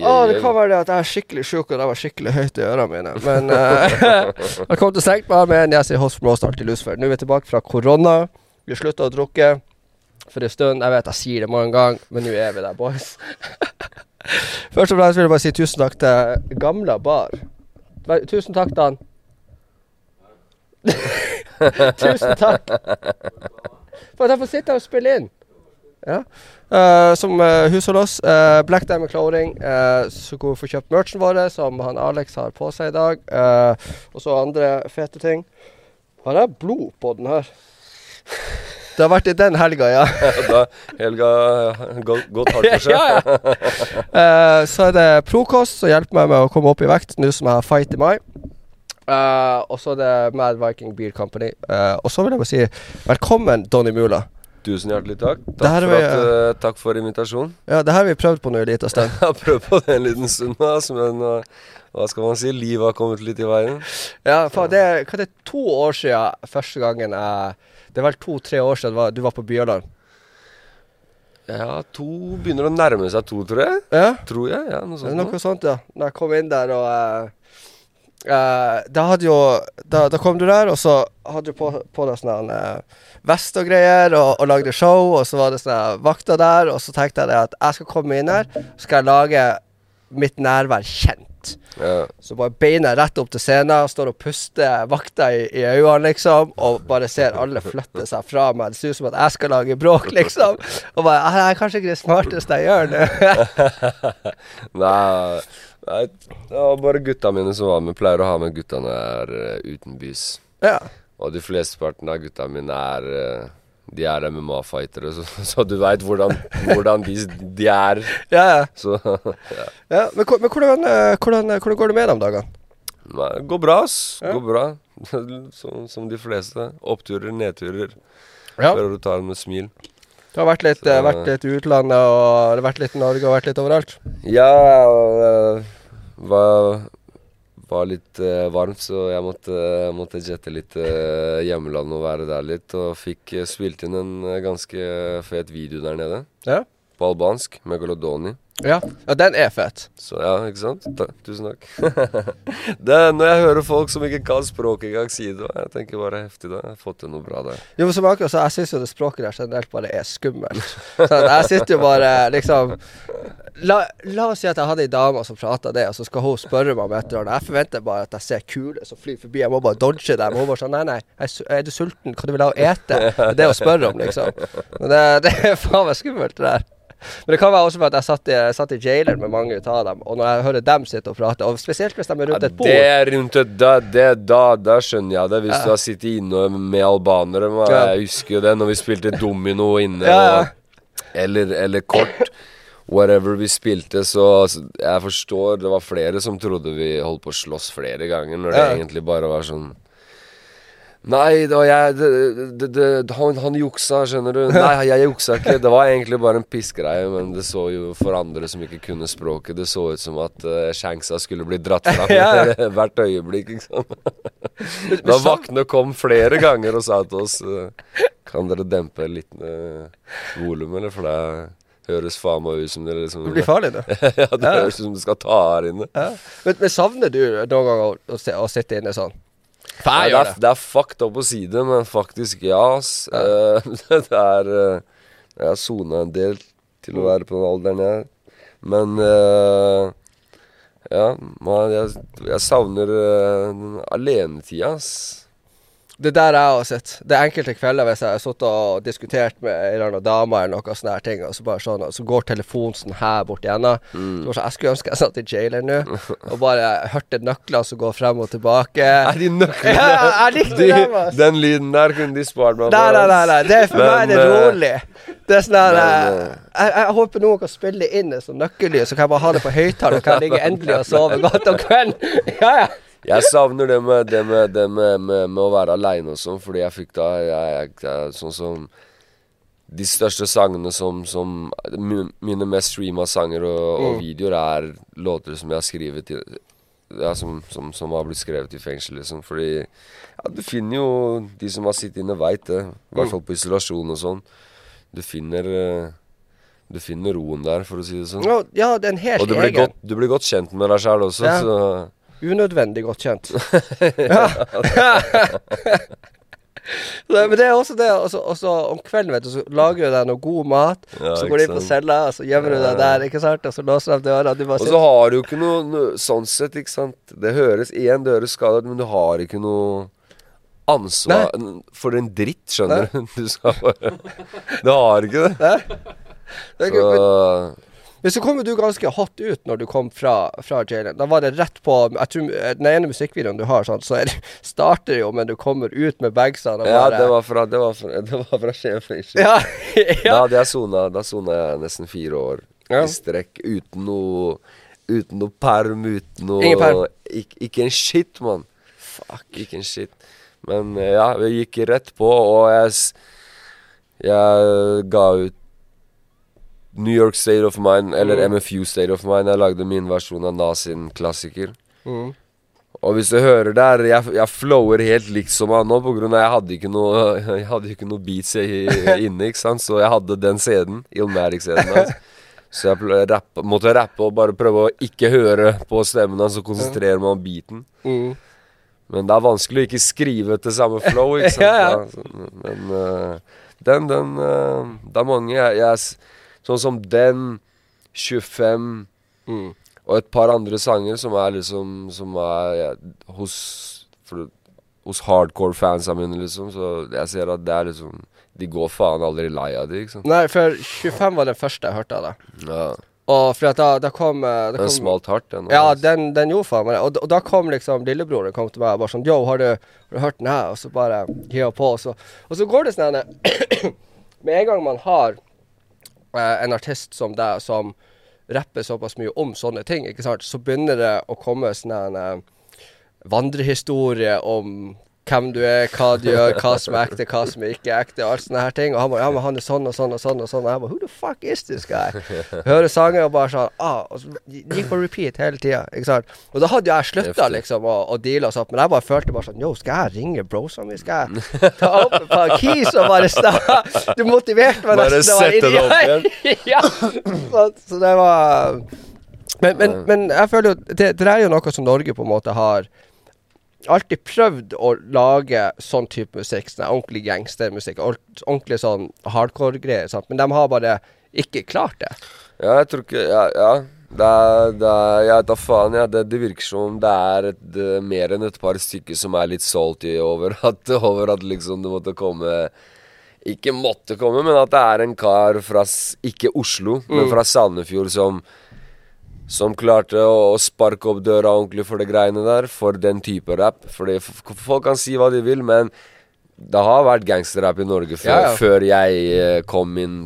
Oi, Å, det kan være det at jeg er skikkelig sjuk, og det var skikkelig høyt i ørene mine. Men uh, jeg kom til å senke meg med en jeg sier Host from Roast alltid lus for. Nå er vi tilbake fra korona. Vi har slutta å drukke for en stund. Jeg vet jeg sier det mange ganger, men nå er vi der, boys. Først og fremst vil jeg bare si tusen takk til Gamla Bar. Tusen takk, Dan. tusen takk for at jeg får sitte her og spille inn. Ja. Uh, som uh, hushold oss. Uh, Black Diamond Clothing. uh, så går vi få kjøpt merchen vår, som han Alex har på seg i dag. eh, og så andre fete ting. Har jeg blod på den her? Det har vært i den helga, ja. Da Helga gått hardt for seg. ja, ja. Eh, så er det Prokost som hjelper meg med å komme opp i vekt nå som jeg har fight i mai. Eh, og så er det Mad Viking Beer Company. Eh, og så vil jeg bare si velkommen, Donny Mula. Tusen hjertelig takk. Takk for, vi, at, eh, takk for invitasjonen. Ja, det her har vi prøvd på nå en liten stund. Jeg har prøvd på det en liten stund, altså, men uh, hva skal man si? Livet har kommet litt i veien. Ja, faen, det, er- hva det er to år siden første gangen jeg Det er vel to-tre år siden du var, du var på Byalarm. Ja, to begynner å nærme seg to, tror jeg. Ja, Tror jeg. ja, Noe sånt. noe sånt, ja. Når jeg kom inn der og eh, eh, Da jo da, da kom du der, og så hadde du på, på deg sånn uh, vest og greier, og, og lagde show, og så var det sånne vakter der, og så tenkte jeg at jeg skal komme inn her, så skal jeg lage mitt nærvær kjent. Ja. Så bare beina rett opp til scenen, står og puster vakter i, i øynene, liksom, og bare ser alle flytte seg fra meg. Det ser ut som at jeg skal lage bråk, liksom. Og bare «Ah, Jeg er kanskje ikke det smarteste jeg gjør nå. Nei, nei, det var bare gutta mine som var med. Pleier å ha med gutta når jeg er uh, utenbys. ja. Og de flesteparten av gutta mine er uh, De er MMA-fightere, så, så du veit hvordan, hvordan de, de er. Ja, ja. Så ja. ja. Men, men hvordan, eh, hvordan, hvordan går det med dem dagene? Det går bra, ass. Ja. Går bra. Som, som de fleste. Oppturer, nedturer. Ja. Prøver å ta det med smil. Du har vært litt, så, vært litt i utlandet, og har vært litt i Norge og vært litt overalt? Ja, og, eh, var, var litt uh, varmt, så jeg måtte, måtte jette litt uh, hjemlandet og være der litt. Og fikk uh, spilt inn en eh, ganske fet video der nede. Ja. På albansk. Megalodoni. Ja, ja den er fet. Så ja, ikke sant? Ta, tusen takk. det, når jeg hører folk som ikke kan språket engang si det, jeg tenker bare heftig. da Jeg har fått til noe bra der. Jo, men som akkurat så Jeg syns jo det språket der generelt bare er skummelt. Sånn, jeg sitter jo bare liksom La, la oss si at jeg hadde ei dame som prata det, og så skal hun spørre meg om et eller annet. Jeg forventer bare at jeg ser kuler som flyr forbi. Jeg må bare dodge dem. Hun bare sånn Nei, nei, er du sulten? Hva du vil ha å ete? Det er det å spørre om, liksom. Men det, det er faen meg skummelt, det der. Men det kan være også for at jeg satt i, satt i jaileren med mange av dem, og når jeg hører dem sitte og prate, og spesielt hvis de er rundt et bord det er rundt et da, det, da, da skjønner jeg det. Hvis Ja. du har sittet inne med albanere. Man. Jeg husker jo det når vi spilte domino inne. Og, eller, eller kort. Whatever vi spilte, så altså, Jeg forstår det var flere som trodde vi holdt på å slåss flere ganger, når det Ja. egentlig bare var sånn Nei, det var jeg det, det, det, han, han juksa, skjønner du. Nei, jeg juksa ikke. Det var egentlig bare en pissgreie, men det så jo for andre som ikke kunne språket, det så ut som at uh, Shanksa skulle bli dratt fram Ja. hvert øyeblikk, liksom. Da vaktene kom flere ganger og sa til oss uh, Kan dere dempe litt uh, volum, eller? For det høres faen meg ut som det liksom Det blir farlig, det. Ja, det Ja. høres ut som det skal ta her inne. Ja. Men, men savner du noen gang å, å, å sitte inne sånn? For jeg det, gjør er, det. det er fucked up å si det, men faktisk ja, ass. Eh, det er eh, Jeg har sona en del til å være på den alderen jeg er. Men eh, ja, man, jeg, jeg savner uh, alenetida, ass. Det er der jeg har sett. Det er enkelte kvelder hvis jeg har sittet og diskutert med en eller annen dame eller noe sånne her ting, og så bare sånn, og så går telefonen sånn her bort igjennom. Mm. Så sånn, jeg skulle ønske jeg satt i jailer nå, og bare hørte nøkler som går frem og tilbake. Er de nøklene Ja, jeg likte de, dem, altså. Den lyden der kunne de spart meg Nei, nei, nei, nei. Det er for Men, meg det eh, rolig. Det er sånn men, eh, eh, jeg, jeg håper noen kan spille inn en sånn nøkkellyd, så kan jeg bare ha det på høyttaler, og kan jeg ligge endelig og sove godt om kvelden. Ja, ja. Jeg savner det med, det med, det med, med, å være aleine og sånn, fordi jeg fikk da jeg, jeg, jeg, Sånn som De største sangene som, som Mine mest streama sanger og, og Mm. videoer er låter som jeg har skrevet i ja, som, som, som har blitt skrevet i fengsel, liksom. Fordi ja, du finner jo De som har sittet inne, veit det. I hvert fall på isolasjon og sånn. Du finner eh, Du finner roen der, for å si det sånn. Ja, ja, det er en helt Og du blir, egen. godt, du blir godt kjent med deg sjæl også, Ja. så Unødvendig godt kjent. ja. men det er også det, og så om kvelden, vet du, så lager du deg noe god mat, Ja, så går du inn på cella, og så gjemmer du deg der, ikke sant, og så låser du døra, og så har du ikke noe, noe sånn sett, ikke sant. Det høres igjen, det høres skadet, men du har ikke noe ansvar for en dritt, skjønner du. Du skal bare Du har ikke det. Nei. Det er Så Men så kom du ganske hot ut når du kom fra, fra jailen. Da var det rett på Jeg tror eh, Den ene musikkvideoen du har, sånn, så er, starter jo men du kommer ut med bagsene Ja, det var fra, det var fra, det var fra Skien ja, Ja, Da hadde jeg sona, da sona jeg nesten fire år Ja. i strekk uten noe Uten noe perm, uten noe Ingen perm? Ikke, Ikke en shit, mann. Fuck. Ikke en shit. Men eh, ja, vi gikk rett på, og jeg Jeg ga ut New York State of Mind, eller Mm. MFU State of Mind. Jeg lagde min versjon av Nas sin klassiker. Mm. Og hvis du hører der, jeg, jeg flower helt likt som han nå, på grunn av jeg hadde ikke noe Jeg hadde ikke noe beats i, inne, ikke sant. Så jeg hadde den CD-en, Ilmatic-CD-en hans. Så jeg rappe, måtte rappe og bare prøve å ikke høre på stemmen hans og konsentrere meg om beaten. Mm. Men det er vanskelig å ikke skrive til samme flow, ikke sant. Ja, ja. Men uh, den, den uh, Det er mange jeg, jeg Sånn som den, 25 Mm. og et par andre sanger som er liksom Som er ja, hos for, Hos hardcore-fansa mine, liksom. Så jeg ser at det er liksom De går faen aldri lei av det, ikke sant. Nei, for 25 var den første jeg hørte av deg. Ja, Og for at da, da kom eh, da Den kom- smalt hardt, den. Ja, altså. den, den gjorde faen meg det. Og, og da kom liksom lillebroren kom til meg og bare sånn Yo, har du, har du hørt den her? Og så bare hiver på. Og så, og så går det sånn Med en gang man har en artist som deg, som rapper såpass mye om sånne ting, ikke sant, så begynner det å komme sånne eh, vandrehistorie om hvem du er, hva du gjør, hva som er ekte, hva som er ikke ekte, alt sånne her ting. Og han bare Ja, men han er sånn og sånn og sånn og sånn. Og jeg bare Who the fuck is this guy? Hører sanger og bare sånn ah, og så Gikk på repeat hele tida, ikke sant. Og da hadde jo jeg slutta liksom å, å deale og sånt, men jeg bare følte bare sånn Yo, skal jeg ringe brosene mine? Skal jeg ta opp et par keys og bare sta Du motiverte meg Bare nesten. sette det opp igjen. ja. Så, så det var men, men, men jeg føler jo det, det er jo noe som Norge på en måte har alltid prøvd å lage sånn type musikk. Sånn ordentlig gangstermusikk. Ordentlig sånn hardcore-greier. Men de har bare ikke klart det. Ja, jeg tror ikke Ja, ja. Det er, det er Jeg vet da faen, ja. Det, det virker som det er et, det, mer enn et par stykker som er litt salty over at, over at liksom det måtte komme Ikke måtte komme, men at det er en kar fra Ikke Oslo, men fra Sandefjord som som klarte å, sparke opp døra ordentlig for det greiene der, for den type rap. Fordi folk kan si hva de vil, men det har vært gangsterrap i Norge før, Ja, ja. før jeg eh, kom inn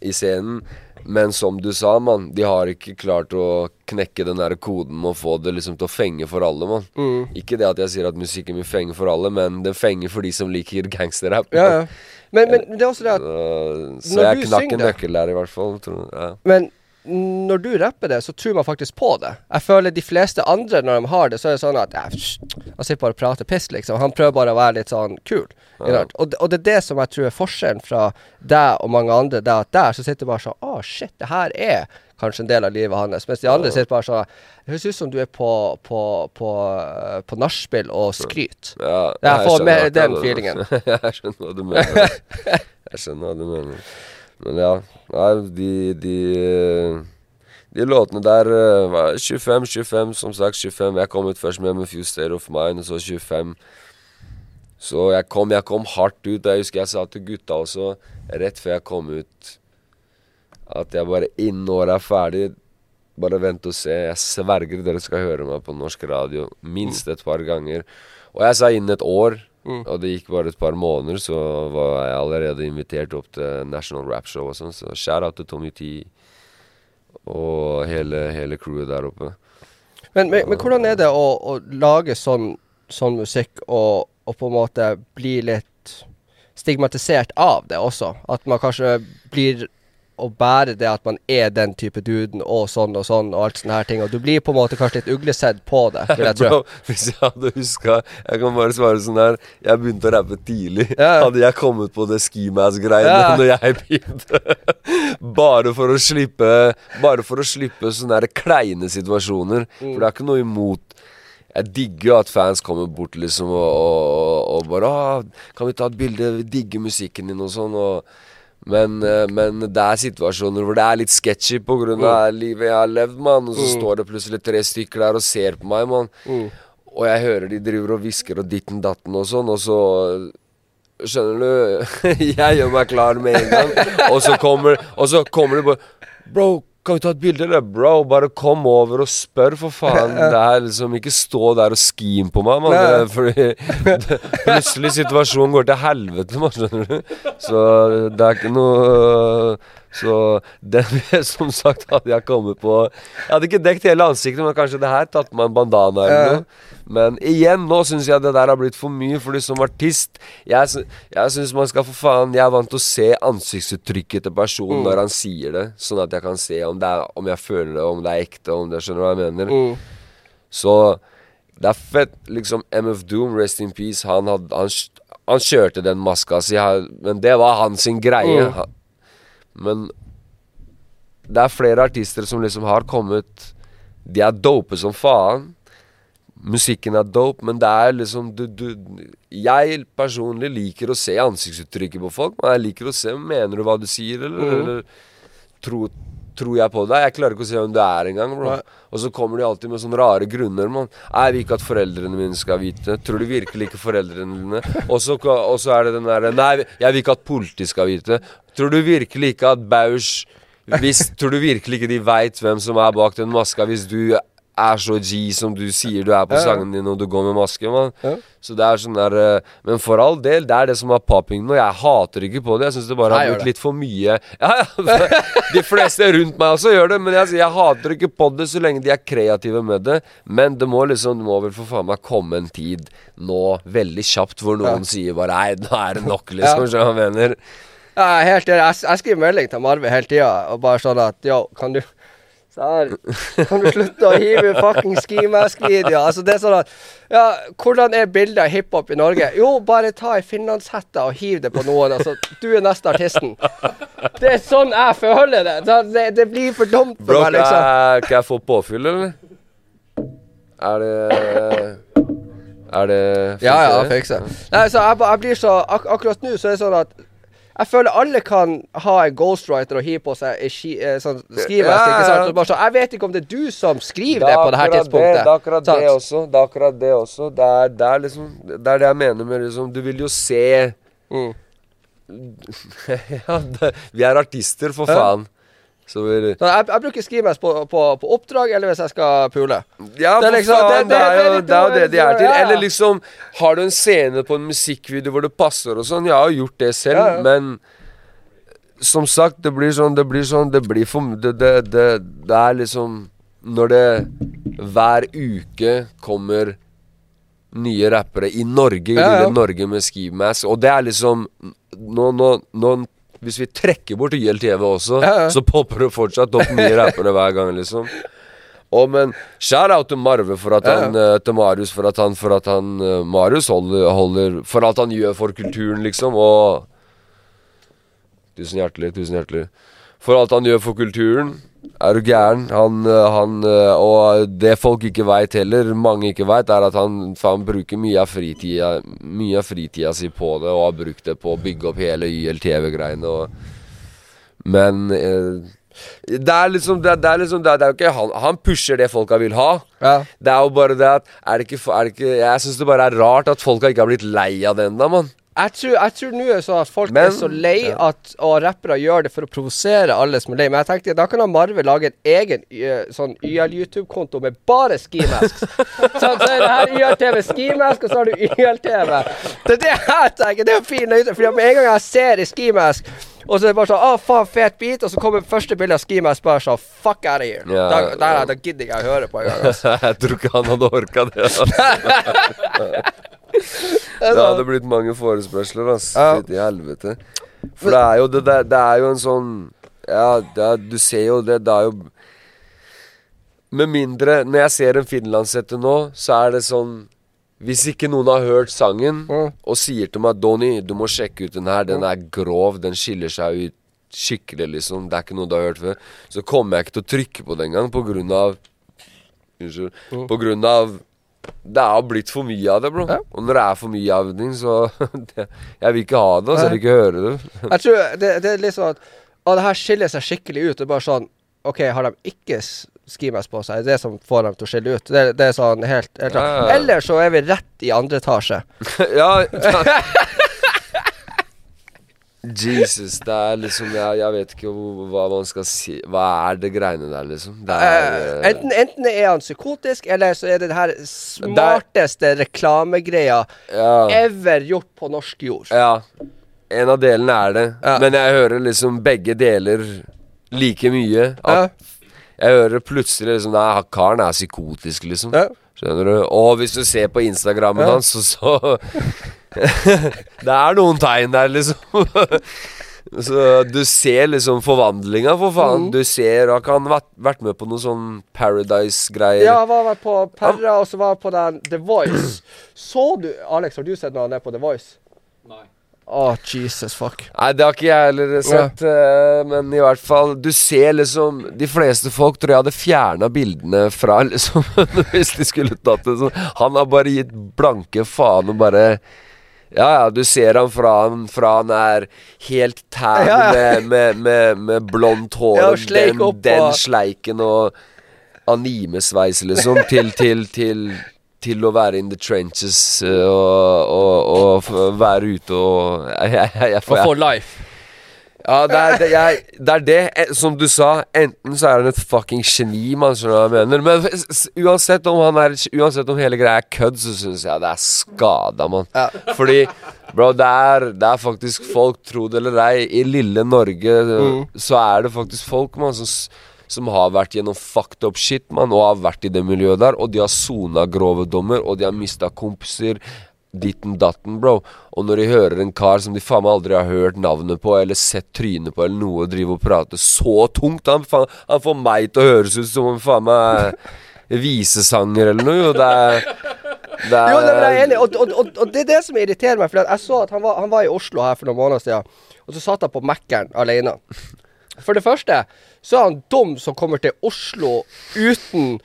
i scenen. Men som du sa, mann, de har ikke klart å knekke den der koden å få det liksom til å fenge for alle, mann. Mm. Ikke det at jeg sier at musikken min fenger for alle, men den fenger for de som liker gangsterrap. Ja, ja. Men, men det er også det at Så, så Når jeg du knakk synger en nøkkel der, i hvert fall. Tror, jeg. ja. Men når du rapper det, så tror man faktisk på det. Jeg føler de fleste andre, når de har det, så er det sånn at Han sitter bare og prater piss, liksom. Han prøver bare å være litt sånn kul. Ja. Og, det- og det er det som jeg tror er forskjellen fra deg og mange andre. Det at der så sitter bare sånn Å, shit, det her er kanskje en del av livet hans. Mens de andre sitter bare sånn Det høres ut som du er på, på, på, på nachspiel og skryt. Ja, Jeg får med den feelingen. jeg skjønner hva du mener. Jeg skjønner hva du mener. Men ja, de, de De låtene der var 25, 25, som sagt 25. Jeg kom ut først med 'A Few State of Mind, og så 25. Så jeg kom, jeg kom hardt ut. Jeg husker jeg sa til gutta også, rett før jeg kom ut, at jeg bare innen året er ferdig bare vent og se. Jeg sverger dere skal høre meg på norsk radio minst et par ganger. Og jeg sa innen et år, Mm. og det gikk bare et par måneder, så var jeg allerede invitert opp til National Rap Show og sånn. Så shout out til Tommy T og hele, hele crewet der oppe. Men, men, men hvordan er det å, å lage sånn, sånn musikk og, og på en måte bli litt stigmatisert av det også? At man kanskje blir å bære det at man er den type duden og sånn og sånn og alt sånne her ting. Og du blir på en måte kanskje litt uglesett på det, vil jeg tro. Hvis jeg hadde huska Jeg kan bare svare sånn her Jeg begynte å rappe tidlig. Ja. Hadde jeg kommet på det skimass-greiene Ja. når jeg begynte Bare for å slippe Bare for å slippe sånne her kleine situasjoner. For det er ikke noe imot jeg digger jo at fans kommer bort liksom og, og, og bare «Åh, 'Kan vi ta et bilde? Vi digger musikken din', og sånn. Og, men, eh, men det er situasjoner hvor det er litt sketchy på grunn av livet jeg har levd, mann. Og så står det plutselig tre stykker der og ser på meg, mann. Og jeg hører de driver og hvisker og ditten datten og sånn, og så Skjønner du? Jeg gjør meg klar med en gang, og så kommer, og så kommer det bare Bro, kan vi ta et bilde, eller? Bro, bare kom over og spør, for faen. Det er liksom Ikke stå der og skim på meg, mann. Fordi det, plutselig situasjonen går til helvete, mann, skjønner du. Så det er ikke noe Så den Som sagt, hadde jeg kommet på Jeg hadde ikke dekt hele ansiktet, men kanskje det her. Tatt på meg en bandana eller noe. Men igjen, nå syns jeg det der har blitt for mye, fordi som artist Jeg, jeg syns man skal for faen Jeg er vant til å se ansiktsuttrykket til personen når han sier det, sånn at jeg kan se om, det er, om jeg føler det, om det er ekte, om det skjønner hva jeg mener. Mm. Så det er fett. Liksom MF Doom, rest in peace, han, had, han, han kjørte den maska si, men det var hans greie. Mm. Men det er flere artister som liksom har kommet De er dope som faen. Musikken er dope, men det er liksom du, du, Jeg personlig liker å se ansiktsuttrykket på folk. Men jeg liker å se Mener du hva du sier, eller, mm. eller tro, tror jeg på deg? Jeg klarer ikke å se hvem du er engang, bro. Og så kommer de alltid med sånne rare grunner. Man. Jeg vil ikke at foreldrene mine skal vite. Tror du virkelig ikke foreldrene dine? Og så og så er det den derre Nei, jeg vil ikke at politiet skal vite. Tror du virkelig ikke at Bausch hvis, Tror du virkelig ikke de veit hvem som er bak den maska, hvis du er så G som du sier du er på Ja, ja. sangen din og du går med maske, mann? Ja. Så det er sånn der eh, Men for all del, det er det som er popping nå. Jeg hater ikke på det. Jeg syns det bare har blitt litt for mye. Ja, ja. De fleste rundt meg også gjør det, men jeg, jeg hater ikke på det så lenge de er kreative med det. Men det må liksom Det må vel for faen meg komme en tid nå, veldig kjapt, hvor noen sier bare Nei, nå er det nok, liksom. Ja. Jeg mener? Ja, helt enig. Jeg, jeg skriver melding til Marve hele tida og bare sånn at Yo, kan du så Kan du slutte å hive fucking skimask-videoer? Altså, det er sånn at Ja, hvordan er bildet av hiphop i Norge? Jo, bare ta ei finlandshette og hiv det på noen. Altså, du er neste artisten. Det er sånn jeg føler det. Det, det blir for dumt for Bro, meg, liksom. Bro, kan jeg få påfyll, eller? Er det Er det Ja, ja, fikse. Nei, så jeg, jeg blir så ak Akkurat nå så er det sånn at jeg føler alle kan ha en ghostwriter og hive på seg en ski, eh, sånn skriveveske. Ja, ja. Så, jeg vet ikke om det er du som skriver Det det på det her tidspunktet. Det, det akkurat det også. Det er akkurat det også. Det er, det er liksom Det er det jeg mener med liksom Du vil jo se Mm. Ja, vi er artister, for faen. Så vil... Så jeg, jeg bruker skrivevesk på, på, på oppdrag eller hvis jeg skal pule. Ja, Det er liksom- faen, det- det, det- er jo det, er det de er til. ja. Eller liksom Har du en scene på en musikkvideo hvor det passer og sånn? Jeg har gjort det selv, Ja, ja. men som sagt, det blir sånn Det blir sånn Det blir for det, det, det, det er liksom Når det hver uke kommer nye rappere i Norge, Ja, ja. lille Norge med skimask, og det er liksom Nå, nå, nå hvis vi trekker bort YLTV også, Ja, ja. så popper det fortsatt opp mye rappere hver gang, liksom. Og men shout-out til Marve for at Ja, ja. han eh, Til Marius for at han For at han eh, Marius holder, holder For alt han gjør for kulturen, liksom. Og Tusen hjertelig, tusen hjertelig. For alt han gjør for kulturen. Er du gæren? Han, eh, han eh, Og det folk ikke veit heller, mange ikke veit, er at han faen bruker mye av fritida Mye av fritida si på det, og har brukt det på å bygge opp hele YLTV-greiene. og Men eh, det er liksom Det er, det er liksom det er, det er jo ikke han Han pusher det folka vil ha. Ja. Det er jo bare det at Er det ikke, er det ikke Jeg syns det bare er rart at folka ikke har blitt lei av det ennå, mann. Jeg tror, jeg tror nå er sånn at folk Men- er så lei at Og rappere gjør det for å provosere alle som er lei. Men jeg tenkte da kan da Marve lage en egen sånn YL-YouTube-konto med bare skimasks. sånn, så er det her YLTV skimask, og så har du YLTV. Det er det jeg tenker. Det er jo fin løsning. For med en gang jeg ser i skimask og så er det bare sånn Å, faen, fet beat. Og så kommer første bilde av skimask bare sånn Fuck out of here. Ja, da, ja. da, da gidder ikke å høre på en gang. Altså. jeg tror ikke han hadde orka det. Altså. Det hadde blitt mange forespørsler, ass. Ja. Fytti helvete. For det er jo det der Det er jo en sånn Ja, er, du ser jo det. Det er jo Med mindre Når jeg ser en finlandshette nå, så er det sånn Hvis ikke noen har hørt sangen Mm. og sier til meg 'Donny, du må sjekke ut den her. Den er grov. Den skiller seg ut skikkelig, liksom. Det er ikke noe du har hørt før.' Så kommer jeg ikke til å trykke på det engang på grunn av Unnskyld. Mm. På grunn av det har blitt for mye av det, bro. Ja. Og når det er for mye av ting, så det, Jeg vil ikke ha det, altså. Jeg vil ikke høre det. Jeg tror det, det er litt sånn at Å, det her skiller seg skikkelig ut. Det er bare sånn OK, har de ikke skimask på seg? Det er det som får dem til å skille ut. Det, det er sånn helt, helt ja, ja. Eller så er vi rett i andre etasje. ja, Jesus, det er liksom Jeg, jeg vet ikke hvor, hva man skal si Hva er det greiene der, liksom? Er eh, enten, enten er han psykotisk, eller så er det det her smarteste reklamegreia ja, ever gjort på norsk jord. ja. En av delene er det. Ja. Men jeg hører liksom begge deler like mye. Ja. Jeg hører plutselig liksom Nei, karen er psykotisk, liksom. Skjønner du? Og hvis du ser på Instagrammen hans, så, så Det er noen tegn der, liksom. så du ser liksom forvandlinga, for faen. Mm. Du ser Han har ha vært, med på noe sånn Paradise-greier. Ja, han var på Perra, og så var han på den The Voice. Så du Alex, har du sett når han er på The Voice? Nei. Å, Jesus fuck. Nei, det har ikke jeg heller sett. eh, men i hvert fall Du ser liksom De fleste folk tror jeg hadde fjerna bildene fra liksom Hvis de skulle tatt det sånn. Han har bare gitt blanke faen og bare ja, ja, du ser han fra han, fra han er helt tær Ja, ja. med, med, med, med blondt hår Ja, og sleik den, opp den sleiken og animesveis, liksom, til, til, til, til å være in the trenches eh, og, og, og være ute og jeg, jeg, jeg, jeg, For life. Ja, det er det, jeg, det er det. Eh, Som du sa, enten så er han et fucking geni, man skjønner hva jeg mener. Men uansett om han er Uansett om hele greia er kødd, så syns jeg det er skada, mann. Ja. Fordi, bro, det er, det er faktisk folk, tro det eller ei, i lille Norge Mm. så er det faktisk folk, mann, som som har vært gjennom fucked up shit, man, og har vært i det miljøet der, og de har sona grove dommer, og de har mista kompiser, ditten datten, bro. Og når de hører en kar som de faen meg aldri har hørt navnet på, eller sett trynet på, eller noe, drive og prate så tungt Han, faen, han får meg til å høres ut som om faen meg visesanger eller noe, det er det er, Jo, det er jeg enig, og, og, og, og det er det som irriterer meg. For jeg så at han var, han var i Oslo her for noen måneder siden, og så satt han på Mækkern alene. For det første så er han dum som kommer til Oslo uten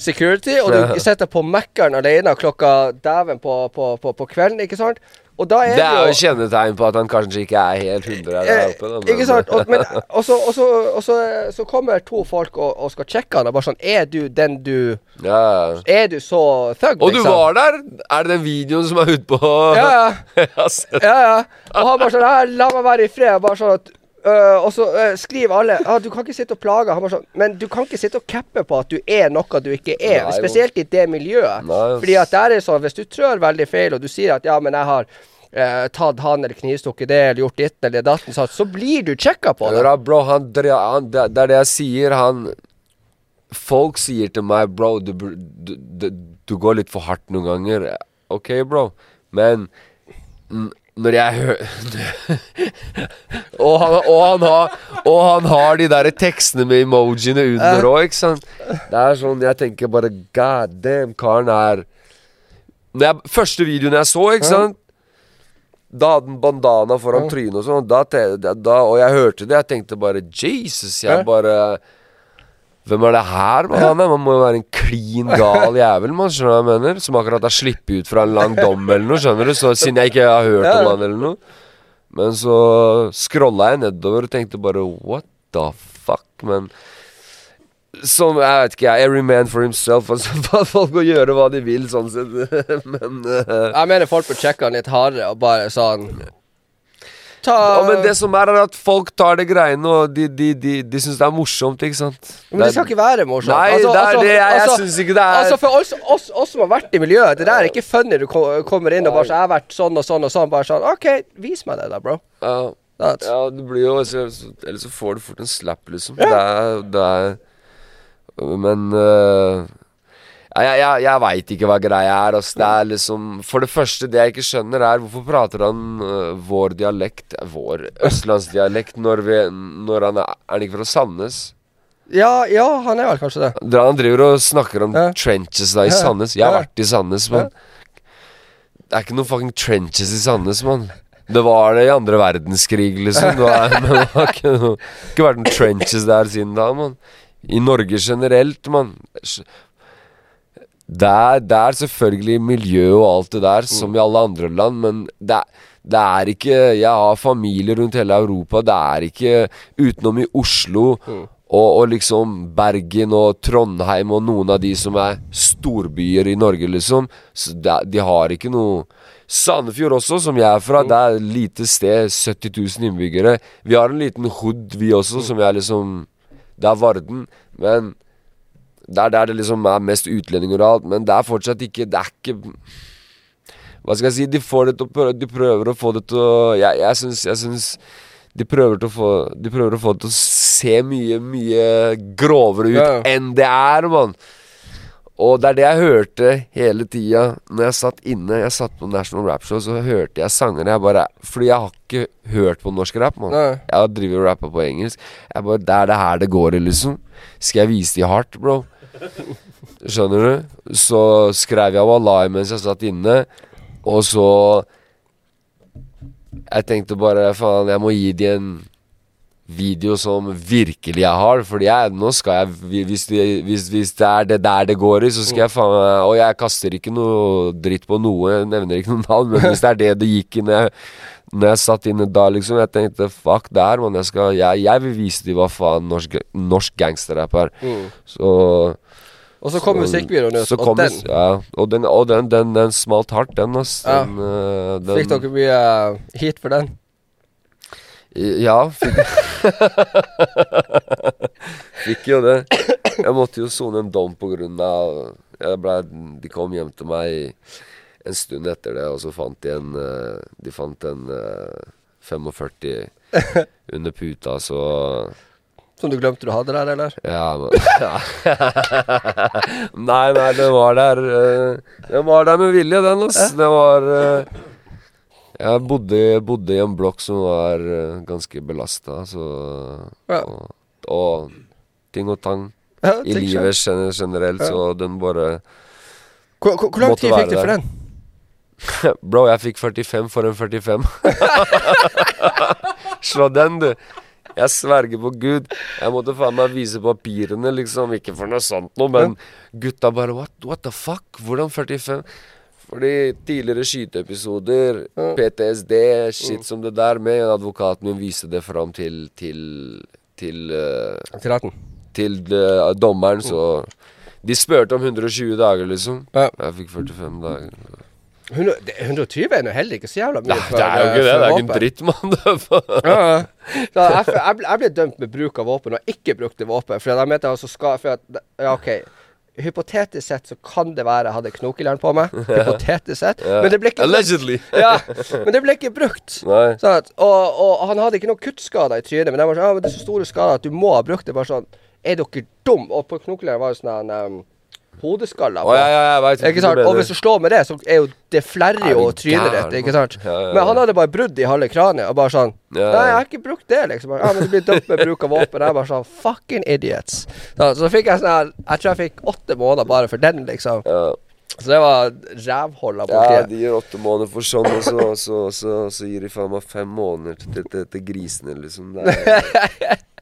security, og du sitter på Mækkern alene klokka dæven på, på, på, på kvelden, ikke sant? Er Det er jo kjennetegn på at han kanskje ikke er helt 100 der Eh, oppe. Da, ikke sant? Og, men, og, så, og, så, og så, så kommer to folk og, og skal sjekke han, og bare sånn Er du den du Ja. Er du så thug, Og du var der! Er det den videoen som er ute på Ja, ja. Ja, ja. Og han bare sånn La meg være i fred. Bare sånn at øh, Og så uh, skriver alle ah, Du kan ikke sitte og plage. Han sånn Men du kan ikke sitte og cappe på at du er noe du ikke er. Nei, spesielt i det miljøet. Nei. Fordi at der er sånn Hvis du trør veldig feil, og du sier at ja, men jeg har uh, tatt han eller knivstukket det eller gjort ditt eller datten, så, så blir du sjekka på det. Da, bro, han, han, det, det er det jeg sier. Han Folk sier til meg, bro, du, du, du, du går litt for hardt noen ganger. OK, bro, men når jeg hører og, han, og, han har, og han har de der tekstene med emojiene under òg, ikke sant? Det er sånn Jeg tenker bare God damn, karen er jeg, Første videoen jeg så, ikke sant? Da hadde han bandana foran trynet og sånn, og jeg hørte det. Jeg tenkte bare Jesus, jeg bare Hvem er det her? Man, man må jo være en klin gal jævel, man, skjønner du hva jeg mener? Som akkurat har sluppet ut fra en lang dom eller noe, skjønner du? Så Siden jeg ikke har hørt om han eller noe. Men så scrolla jeg nedover og tenkte bare what the fuck, men som jeg vet ikke. Every man for himself. Altså, folk må gjøre hva de vil, sånn sett. men uh, Jeg mener folk bør sjekke han litt hardere og bare sånn Ta Ja, men det som er, er at folk tar det greiene, og de, de, de, de syns det er morsomt, ikke sant? Men det skal ikke være morsomt. Nei, det er det. Jeg, jeg syns ikke det er Altså For oss, oss, oss som har vært i miljøet, det der er ikke funny du kommer inn og bare så, 'Jeg har vært sånn og sånn og sånn'. Bare sånn OK, vis meg det, da, bro. ja, That's, ja, det blir jo så- så- Eller så får du fort en slap, liksom. Det er, det er Men Nei, Jeg, jeg, jeg veit ikke hva greia er. Altså, Det er liksom For det første, det jeg ikke skjønner, er hvorfor prater han uh, vår dialekt, vår østlandsdialekt, når, vi, når han er Er han ikke fra Sandnes? Ja, ja, han er vel kanskje det. Han driver og snakker om Ja. trenches da i Sandnes. Jeg har ja. vært i Sandnes, men Det er ikke noen fucking trenches i Sandnes, mann. Det var det i andre verdenskrig, liksom. Det, var, men det har ikke, ikke vært noen trenches der siden da, mann. I Norge generelt, mann. Det er, det er selvfølgelig miljø og alt det der, som i alle andre land, men det er, det er ikke Jeg har familie rundt hele Europa. Det er ikke utenom i Oslo og, og liksom Bergen og Trondheim og noen av de som er storbyer i Norge, liksom. Så det, de har ikke noe Sandefjord også, som jeg er fra, det er et lite sted. 70 000 innbyggere. Vi har en liten hood, vi også, som jeg liksom Det er Varden, men det er der det liksom er mest utlendinger og alt, men det er fortsatt ikke Det er ikke Hva skal jeg si? De får det til å De prøver å få det til å Jeg, jeg syns, jeg syns de prøver, få, de prøver å få det til å se mye, mye grovere ut Ja. enn det er, mann. Og det er det jeg hørte hele tida når jeg satt inne. Jeg satt på National Rap Show, så hørte jeg sangere. Jeg bare Fordi jeg har ikke hørt på norsk rap, mann. Jeg driver og rappa på engelsk. Jeg bare Det er det her det går i, liksom. Skal jeg vise de hardt, bro? Skjønner du? Så skrev jeg Wallahi mens jeg satt inne, og så Jeg tenkte bare faen, jeg må gi de en video som virkelig jeg har. Fordi jeg, nå skal jeg hvis, de, hvis, hvis det er det der det går i, så skal jeg faen Og jeg kaster ikke noe dritt på noe, nevner ikke noen navn, men hvis det er det det gikk i når jeg, når jeg satt inne da, liksom Jeg tenkte fuck det her, mann. Jeg, jeg, jeg vil vise dem hva faen norsk, norsk gangsterrapp er. Så Og så kom musikkvideoen ut, og den Ja, og den, og den, den, den smalt hardt, den, ass. Ja. Den, den, Fikk dere mye hit heat for den? Ja, fikk Fikk jo det. Jeg måtte jo sone en dom på grunn av ble, De kom hjem til meg en stund etter det, og så fant de en øh, De fant en øh, 45 under puta, så Som du glemte du hadde der, eller? Ja, men ja. Nei, nei, den var der Den var der med vilje, den, ass. Det var øh, Jeg bodde, bodde i en blokk som var øh, ganske belasta, så og, og ting og tang i livet generelt, så den bare Hvor, hvor, hvor lang tid fikk du for den? Bro, jeg fikk 45 for en 45. Slå den, du. Jeg sverger på Gud. Jeg måtte faen meg vise papirene, liksom. Ikke for noe sånt noe, men gutta bare what, what the fuck? Hvordan 45? Fordi tidligere skyteepisoder, PTSD, shit som det der, med advokaten min viste det fram til til til, uh, Til til uh, dommeren, så De spurte om 120 dager, liksom. Jeg fikk 45 dager. 100, 120 er nå heller ikke så jævla mye. Nei, det er jo ikke det. Det er ikke en dritt, man er faen- Ja, ja. Jeg, jeg, ble, dømt med bruk av våpen, og ikke brukte våpen. For jeg mente jeg altså skal for at, Ja, OK. Hypotetisk sett så kan det være jeg hadde knokeljern på meg. Hypotetisk sett. Yeah. Men det ble ikke. Allegedly. Ja, men det ble ikke brukt. Sånn at, og, og han hadde ikke noen kuttskader i trynet, men jeg var sånn, ja, men det er så store skader at du må ha brukt det. Bare sånn Er dere dum? Og på knokeljern var det sånn um, hodeskaller. Oh, ja, ja, vet Ikke sant? Og hvis du slår med det, så er jo det flerrer Er jo trynet ditt. Ikke sant? Men han hadde bare brudd i halve kraniet, og bare sånn Nei, jeg har ikke brukt det, liksom. Ja, men det blir dømt med bruk av våpen. Jeg bare sånn Fucking idiots. Så, så fikk jeg sånn Jeg tror jeg fikk åtte måneder bare for den, liksom. Ja. Så det var rævhold av ja, de gir åtte måneder for sånn, og så, så, så, så gir de faen meg fem måneder til, til, til grisene, liksom. Det er,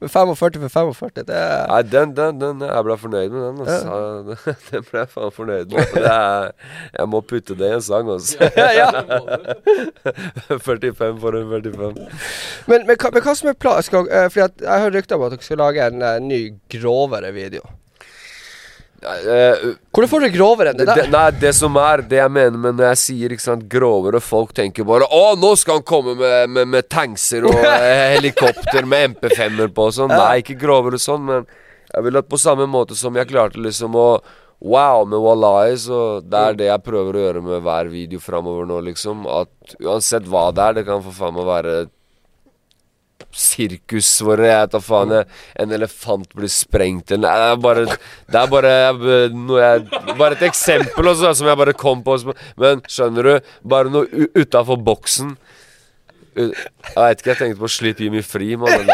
Men 45 for 45, det er nei, den, den, den Jeg ble fornøyd med den, altså. Den ble jeg faen fornøyd med. Det er, jeg må putte det i en sang, altså. ja. 45 for en 45. Men, men, hva- men hva som er planen? Fordi jeg har rykter om at dere skal lage en eh, ny, grovere video. Hvordan får du grovere enn det det, nei, det som er Det jeg mener med når jeg sier ikke sant grovere Folk tenker bare Å, nå skal han komme med, med, med tankser og eh, helikopter med MP5-er på og sånn. Nei, ikke grovere sånn, men jeg vil at på samme måte som jeg klarte liksom å Wow med Wallahi, så det er det jeg prøver å gjøre med hver video framover nå, liksom. At uansett hva det er, det kan for faen meg være sirkus hvor jeg tar faen jeg, en elefant blir sprengt eller det er bare Det er bare noe jeg Bare et eksempel også, som jeg bare kom på. Men skjønner du? Bare noe utafor boksen. Jeg veit ikke, jeg tenkte på 'Slipp Jimmy fri', mann.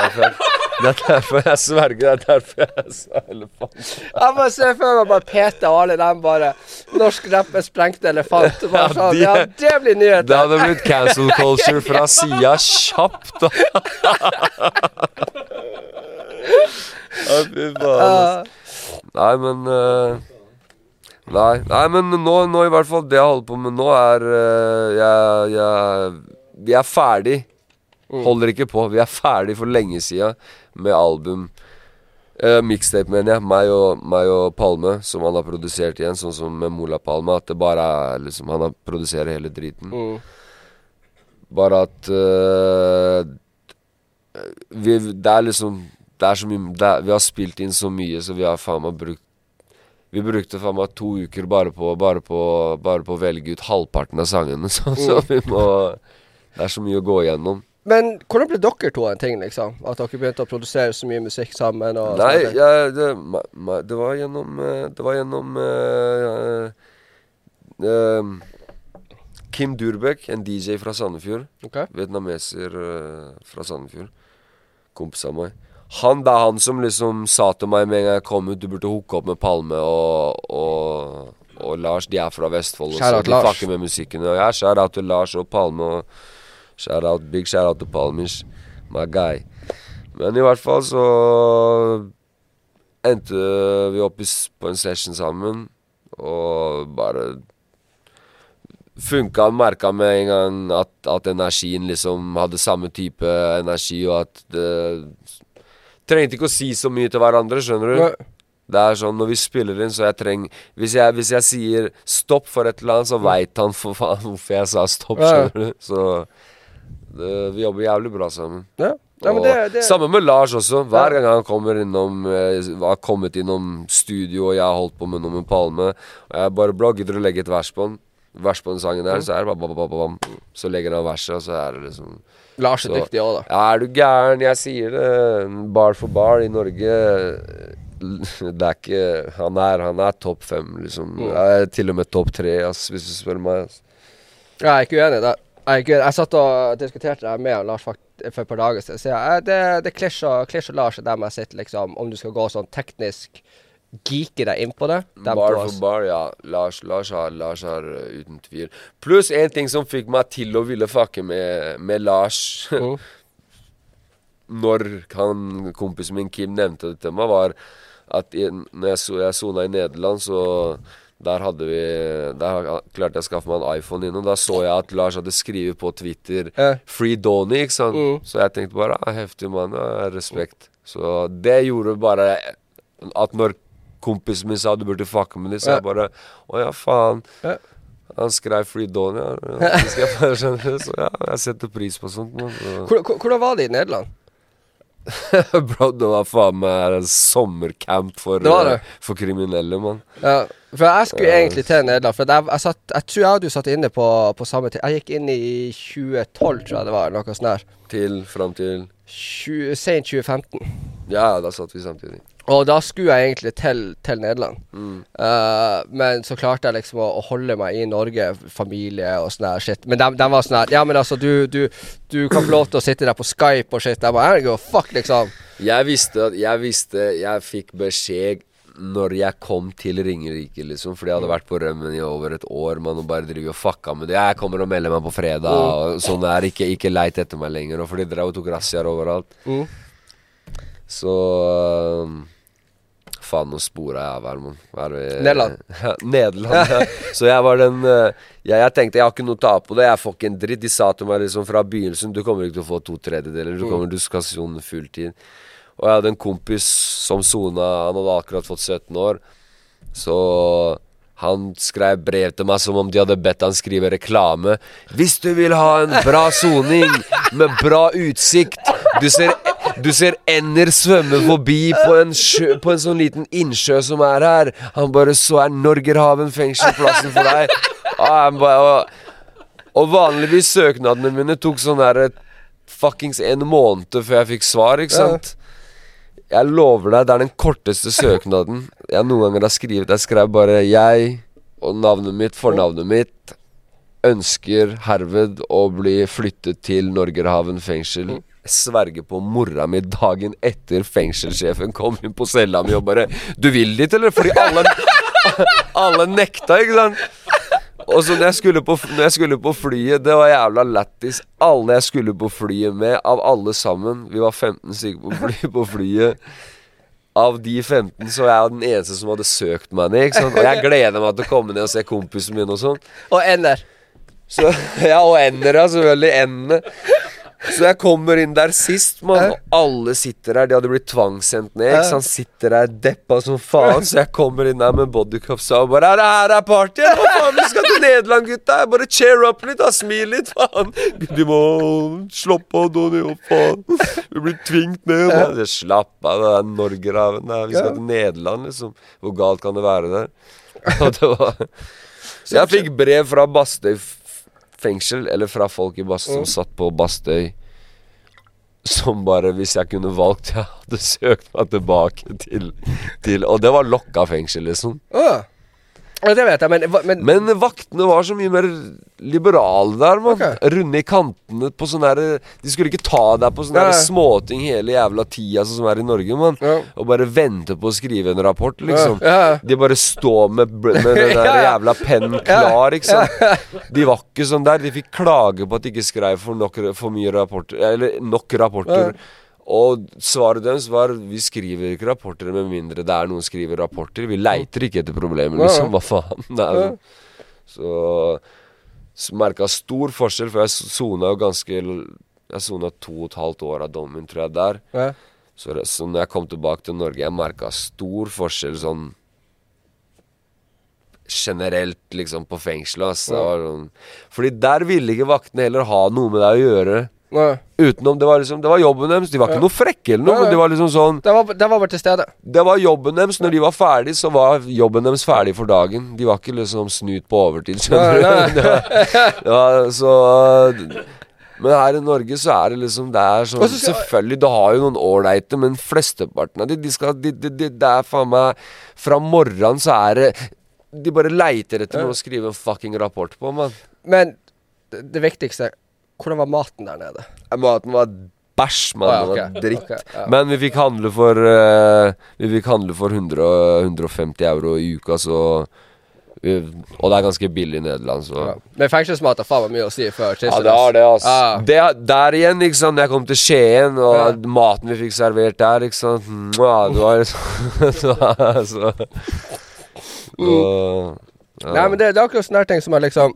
Det er derfor jeg sverger. Det er derfor jeg sa elefant. Jeg bare ser for meg bare Peter og alle dem bare Norsk rapp er sprengte elefant. Bare Ja, sånn, de- ja, det blir Det hadde blitt cancel culture fra sida kjapt. Fy faen. Uh, Nei, men uh, Nei, nei, men nå, nå i hvert fall Det jeg holder på med nå, er uh, jeg, jeg, Vi er ferdig. Holder ikke på. Vi er ferdig for lenge sida med album. Uh, Mixtape, mener jeg. Meg og, meg og Palme, som han har produsert igjen, sånn som med Mola Palme. At det bare er liksom Han har produserer hele driten. mm. Bare at uh, vi, Det er liksom Det er så mye er, Vi har spilt inn så mye, så vi har faen meg brukt Vi brukte faen meg to uker bare på Bare på, bare på å velge ut halvparten av sangene. Så, så vi må Det er så mye å gå igjennom. Men hvordan ble dere to en ting, liksom? At dere begynte å produsere så mye musikk sammen? Nei, ja, det, ma, ma, det var gjennom eh, Det var gjennom uh, eh, Kim Durbeck, en DJ fra Sandefjord. Okay. Vietnameser uh, fra Sandefjord. Kompis av meg. Han, det er han som liksom sa til meg med en gang jeg kom ut Du burde hooke opp med Palme og, og, og Lars. De er fra Vestfold. Out De Lars. fucker med musikken. Og ja, shout til Lars og Palme. Og shout out, big shout out til Palmish. My guy. Men i hvert fall så endte vi opp på en session sammen. Og bare funka merka med en gang at, at energien liksom hadde samme type energi, og at det Trengte ikke å si så mye til hverandre, skjønner du. Nei. Det er sånn når vi spiller inn, så jeg trenger Hvis jeg, hvis jeg sier stopp for et eller annet, så veit han for faen hvorfor jeg sa stopp, skjønner du. Så vi jobber jævlig bra sammen. Ja. Ja, Og det, det, Sammen med Lars også. Hver gang han kommer innom eh, har kommet innom studio, og jeg har holdt på med noe med Palme Og jeg bare blogger gidder legger et vers på den? Vers på den sangen der, så er det bare bam, bam. Så legger han verset, og så er det liksom Lars er så- dyktig òg, da. Ja, er du gæren? Jeg sier det. Bar for bar i Norge Det er ikke Han er, han er topp fem, liksom. Mm. Til og med topp tre, ass, hvis du spør meg. Ass. Jeg er ikke uenig der. Jeg, er gud, jeg satt og diskuterte det med Lars for et par dager siden. Så jeg, det, det og Lars er dem jeg sitter liksom Om du skal gå sånn teknisk geeke deg inn på det. dem Bar for bar, ja. Lars, Lars har, Lars har uh, uten tvil. Pluss en ting som fikk meg til å ville fucke med, med Lars Mm. når han, kompisen min Kim nevnte det til meg, var at i, når jeg, jeg sona i Nederland, så der vi Der klarte jeg å skaffe meg en iPhone inn, og da så jeg at Lars hadde skrevet på Twitter Ja. 'Free Donny', ikke sant? Mm. Så jeg tenkte bare ah, heftig mann, ja, respekt. Så det gjorde bare at når kompisen min sa du burde fucke med dem, så Ja. jeg bare Å ja, faen. Ja. Han skrev 'Free Donny', ja. skal jeg bare skjønne. Så ja, jeg setter pris på sånt. Så. Hvor- hvor- Hvordan var det i Nederland? Bro, det var faen meg sommercamp for, Det det. eh, for kriminelle, mann. Ja, for jeg skulle Ja. egentlig til Nederland. For jeg, jeg, satt, jeg tror jeg hadde jo satt inne på, på samme tid. Jeg gikk inn i 2012, tror jeg det var. Noe sånt der. Til fram til Sent 2015. Ja, da satt vi samtidig. Og da skulle jeg egentlig til, til Nederland. Mm. Uh, men så klarte jeg liksom å, å holde meg i Norge, familie og sånn her shit. Men de, de var sånn her Ja, men altså, du, du, du kan få lov til å sitte der på Skype og shit. Jeg bare a fuck, liksom. Jeg visste at Jeg visste Jeg fikk beskjed når jeg kom til Ringerike, liksom. Fordi jeg hadde vært på rømmen i over et år. Man og bare driver og fucka med det. Jeg kommer og melder meg på fredag. Og sånn er ikke, ikke leit etter meg lenger. Og for de drev og tok razziaer overalt. Mm. Så um, Faen, nå spora jeg av her, mann. Er Nederland. Nederland, ja. Så jeg var den eh, jeg, jeg tenkte jeg har ikke noe å ta på det. Jeg får ikke en dritt. De sa til meg liksom fra begynnelsen du kommer ikke til å få to tredjedeler. Du, kommer, du skal sone fulltid. Og jeg hadde en kompis som sona. Han hadde akkurat fått 17 år. Så han skrev brev til meg som om de hadde bedt han skrive reklame. Hvis du vil ha en bra soning med bra utsikt Du ser, du ser ender svømme forbi på en, sjø, på en sånn liten innsjø som er her. Han bare Så er Norgerhaven fengsel plassen for deg. Og, bare, og, og vanligvis søknadene mine tok sånn her fuckings en måned før jeg fikk svar, ikke sant. Jeg lover deg, det er den korteste søknaden jeg noen ganger har skrevet. Jeg skrev bare 'jeg' og navnet mitt, fornavnet mitt. Ønsker herved å bli flyttet til Norgerhaven fengsel. Jeg sverger på mora mi dagen etter fengselssjefen kom inn på cella mi og bare 'Du vil dit, eller?' Fordi alle Alle nekta, ikke sant? Og så når jeg, skulle på, jeg skulle på flyet, det var jævla lættis. Alle jeg skulle på flyet med, av alle sammen Vi var 15 stykker på, fly, på flyet. Av de 15 så var jeg den eneste som hadde søkt meg ned. Og jeg gleder meg til å komme ned og se kompisen min og sånn. Og ender. Så, ja, og ender, ja. Selvfølgelig. Endene. Så jeg kommer inn der sist, mann, og alle sitter der. De hadde blitt tvangssendt ned. Ikke sant? Sitter der deppa som faen. Så jeg kommer inn der med bodycups og bare det her er party? Hva faen? Vi skal til Nederland, gutta. Bare cheer up litt, da. Smil litt, faen. De må slappe av, Donny. Å, faen. Vi blir tvingt ned. Man. Slapp av, det er Norgerhaven. er- Vi skal til Nederland, liksom. Hvor galt kan det være der? Og det var så jeg fikk brev fra Bastøy fengsel, eller fra folk i Bast som satt på Bastøy, som bare, hvis jeg kunne valgt, jeg hadde søkt meg tilbake til, til Og det var lokka fengsel, liksom. Å. Ja, det vet jeg, men, men, Men vaktene var så mye mer liberale der, mann. Okay. Runde i kantene på sånne her De skulle ikke ta deg på sånne småting hele jævla tida, sånn som er i Norge, mann. Ja. Og bare vente på å skrive en rapport, liksom. Ja, ja. De bare står med, med den der Ja, ja. jævla pennen klar, ikke sant. De var ikke sånn der. De fikk klage på at de ikke skrev for, nok, for mye rapporter Eller nok rapporter. Og svaret deres var Vi skriver ikke rapporter med mindre det er noen skriver rapporter. Vi leiter ikke etter problemer, liksom. Hva faen? Nei, er, så så merka stor forskjell, for jeg sona jo ganske Jeg sona to og et halvt år av dommen, tror jeg, der. ja. Så, så når jeg kom tilbake til Norge, jeg merka stor forskjell sånn Generelt, liksom, på fengselet. Altså. Ja. sånn, fordi der ville ikke vaktene heller ha noe med deg å gjøre. Nei. Utenom Det var liksom Det var jobben deres. De var ikke noe frekke eller noe, Nei, men de var liksom sånn Det var, det var bare til stede. Det var jobben deres. Når de var ferdig, så var jobben deres ferdig for dagen. De var ikke liksom snut på overtid, skjønner Nei, du. Det var, ja, så Men her i Norge så er det liksom Det er sånn så skal- Selvfølgelig, du har jo noen ålreite, men flesteparten av de, de skal de, de, de, Det er faen meg Fra morgenen så er det De bare leiter etter noe å skrive en fucking rapport på, mann. Men det, det viktigste Hvordan var maten der nede? Maten var bæsj, mann. Å, ja, var dritt. Okay, ja. Men vi fikk handle for uh, Vi fikk handle for 100, 150 euro i uka, så vi, Og det er ganske billig i Nederland, så Ja. Men fengselsmat har faen meg mye å si før Ja, det har det, altså. Ja. Det, der igjen, ikke sant. Når jeg kom til Skien, og Ja. maten vi fikk servert der, ikke sant. Mua, det var så, så, så ja. Nei, men det, det er akkurat sånne ting som er liksom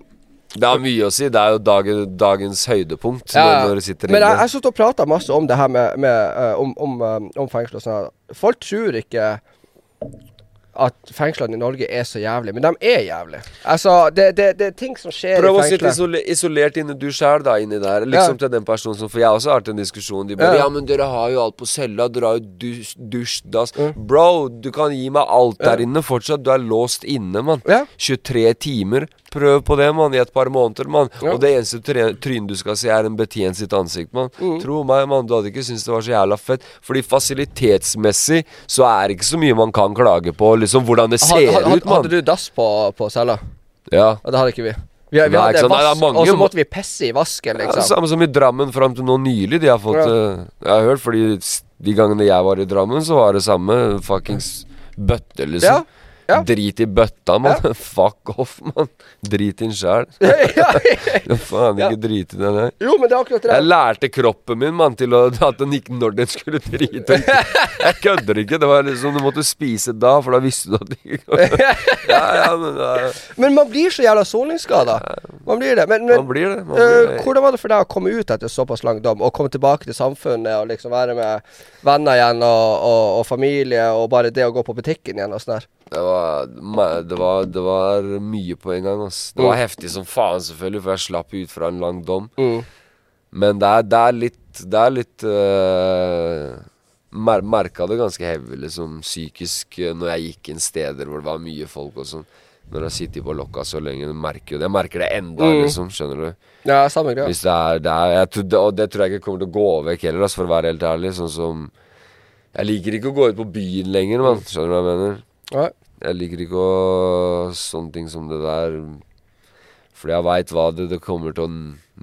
Det har mye å si. Det er jo dagen, dagens høydepunkt Ja, når, du sitter Men jeg har stått og prata masse om det her med, med eh, om, om, eh, om fengsel og sånn. Folk tror ikke at fengslene i Norge er så jævlig, men de er jævlig. Altså, det, det, det er ting som skjer Prøv i å sitte fengselet. isolert inne du sjæl, da, inni der. Liksom Ja. til den personen som For jeg har også hatt en diskusjon. De bare Ja. Ja, men dere har jo alt på cella. Dere har jo dus, dusj, dass. mm. Bro, du kan gi meg alt der inne fortsatt. Du er låst inne, mann. Ja. 23 timer. Prøv på det, mann, i et par måneder, mann. Ja. Og det eneste trynet du skal se, er en betjent sitt ansikt, mann. Mm. Tro meg, mann, du hadde ikke syntes det var så jævla fett. Fordi fasilitetsmessig så er det ikke så mye man kan klage på, liksom hvordan det ser Had- had- ut, mann. Hadde du dass på, på cella? Ja. Og det hadde ikke vi. Vi, vi Nei, hadde vask, og så måtte vi pisse i vasken, Ja, liksom. samme som i Drammen fram til nå nylig. De har fått Ja. uh, Jeg har hørt, fordi de gangene jeg var i Drammen, så var det samme fuckings bøtte, liksom. Ja, ja. Drit i bøtta, mann. Fuck off, mann. Drit inn sjæl. ja, Faen, Ja. ikke drit i den her. jo, men det er akkurat det. Jeg lærte kroppen min mann til å, at den ikke når den skulle drite. Jeg kødder ikke. Det var liksom Du måtte spise da, for da visste du at det ikke Ja, ja, men er- Men man blir så jævla soningsskada. Man blir det. Men, men Man blir det. Man Eh, blir det. hvordan var det for deg å komme ut etter såpass lang dom, og komme tilbake til samfunnet og liksom være med venner igjen og, og, og familie, og bare det å gå på butikken igjen og sånn der? Det var, det, var, det var mye på en gang. Ass. Det var Mm. heftig som faen, selvfølgelig, for jeg slapp ut fra en lang dom. Mm. Men det er, det er litt Det er litt uh, mer, Merka det ganske heavy, liksom, psykisk, eh, når jeg gikk inn steder hvor det var mye folk og sånn. Når jeg sitter på lokka så lenge. Merker jo det. Jeg merker det enda, Mm. liksom. Skjønner du? Ja, samme greia. Hvis det er, det er jeg Og det tror jeg ikke kommer til å gå vekk heller, ass, for å være helt ærlig. Sånn som Jeg liker ikke å gå ut på byen lenger, mann. Skjønner du hva jeg mener? Ja. Jeg liker ikke å Sånne ting som det der. Fordi jeg veit hva det, det kommer til å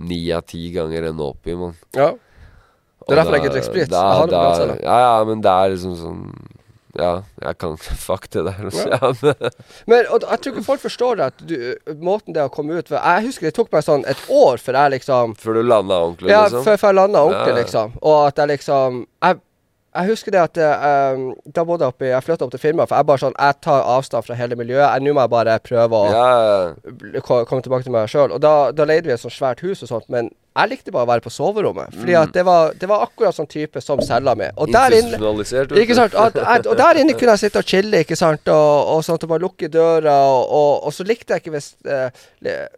ni av ti ganger ende opp i, mann. ja. Det er derfor jeg ikke drikker sprit. Jeg har det på Ja, ja, men det er liksom sånn Ja, jeg kan Fuck det der. Også, Ja. men- Men og, jeg tror ikke folk forstår at du, måten det har kommet ut for Jeg husker det tok meg sånn et år før jeg liksom Før du landa ordentlig, Ja, liksom? før, før jeg landa ordentlig, Ja, ja. liksom. Og at jeg liksom Jeg, jeg husker det at uh, Da bodde jeg oppe Jeg flytta opp til Finnmark, for jeg bare sånn Jeg tar avstand fra hele miljøet. Nå må jeg bare prøve å Ja, komme tilbake til meg sjøl. Og da, da leide vi et sånt svært hus og sånt, men jeg likte bare å være på soverommet. Fordi Mm. at det var, det var akkurat sånn type som cella mi. Og der inne ikke sant? At, og der inne kunne jeg sitte og chille, ikke sant? Og, og sånt, og bare lukke døra. Og, og, og så likte jeg ikke hvis eh,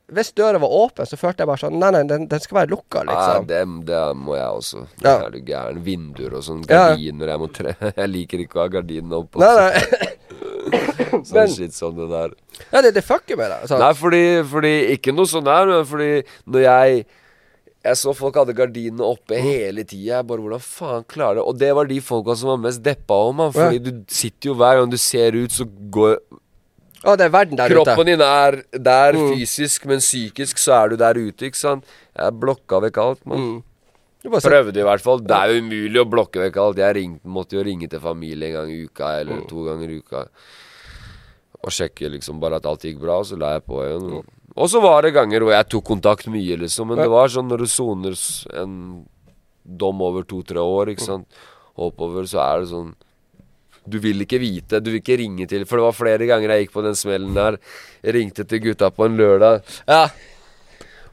Hvis døra var åpen, så følte jeg bare sånn Nei, nei, den, den skal være lukka, Ja, liksom. det, det må jeg også. Ja. Er du gæren? Vinduer og sånn. Ja. Gardiner. Jeg må tre Jeg liker ikke å ha gardinene oppe. Nei, nei. Sånn men- shit som det der. Ja, det, det fucker med deg. sant? Nei, fordi, fordi Ikke noe sånn der, men fordi når jeg jeg så folk hadde gardinene oppe hele tida. Bare, hvordan faen klarer det? Og det var de folka som var mest deppa om man. Fordi du sitter jo hver gang du ser ut, så går Å, det er verden der Kroppen ute. din er der Mm. fysisk, men psykisk så er du der ute, ikke sant? Jeg blokka vekk alt, mann. Mm. Prøvde i hvert fall. Det er jo umulig å blokke vekk alt. Jeg ringte, måtte jo ringe til familie en gang i uka, eller Mm. to ganger i uka. Og sjekke liksom bare at alt gikk bra, og så la jeg på igjen. Og så var det ganger hvor jeg tok kontakt mye, liksom. Men det var sånn når du soner en dom over to-tre år, ikke sant, oppover, så er det sånn du vil ikke vite, du vil ikke ringe til For det var flere ganger jeg gikk på den smellen der. Jeg ringte til gutta på en lørdag. Ja.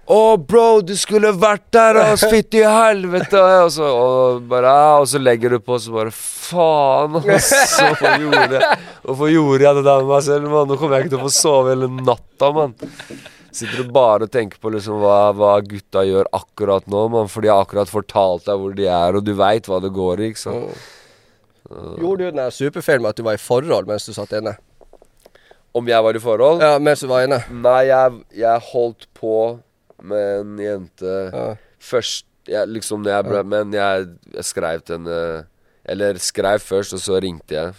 Å, bro, du skulle vært der, ass! Fytti helvete! Og så, og bare, og så legger du på, og så bare Faen, ass! Hvorfor gjorde, hvorfor gjorde jeg det der med meg selv, mann? Nå kommer jeg ikke til å få sove hele natta, mann. Sitter du bare og tenker på liksom hva, hva gutta gjør akkurat nå, mann. For de har akkurat fortalt deg hvor de er, og du veit hva det går i, ikke sant. Gjorde du den der superfeilen med at du var i forhold mens du satt inne? Om jeg var i forhold? Ja, mens du var inne. Nei, jeg, jeg holdt på med en jente Ja. først jeg, Liksom jeg ble Men jeg, jeg skrev til henne Eller skrev først, og så ringte jeg.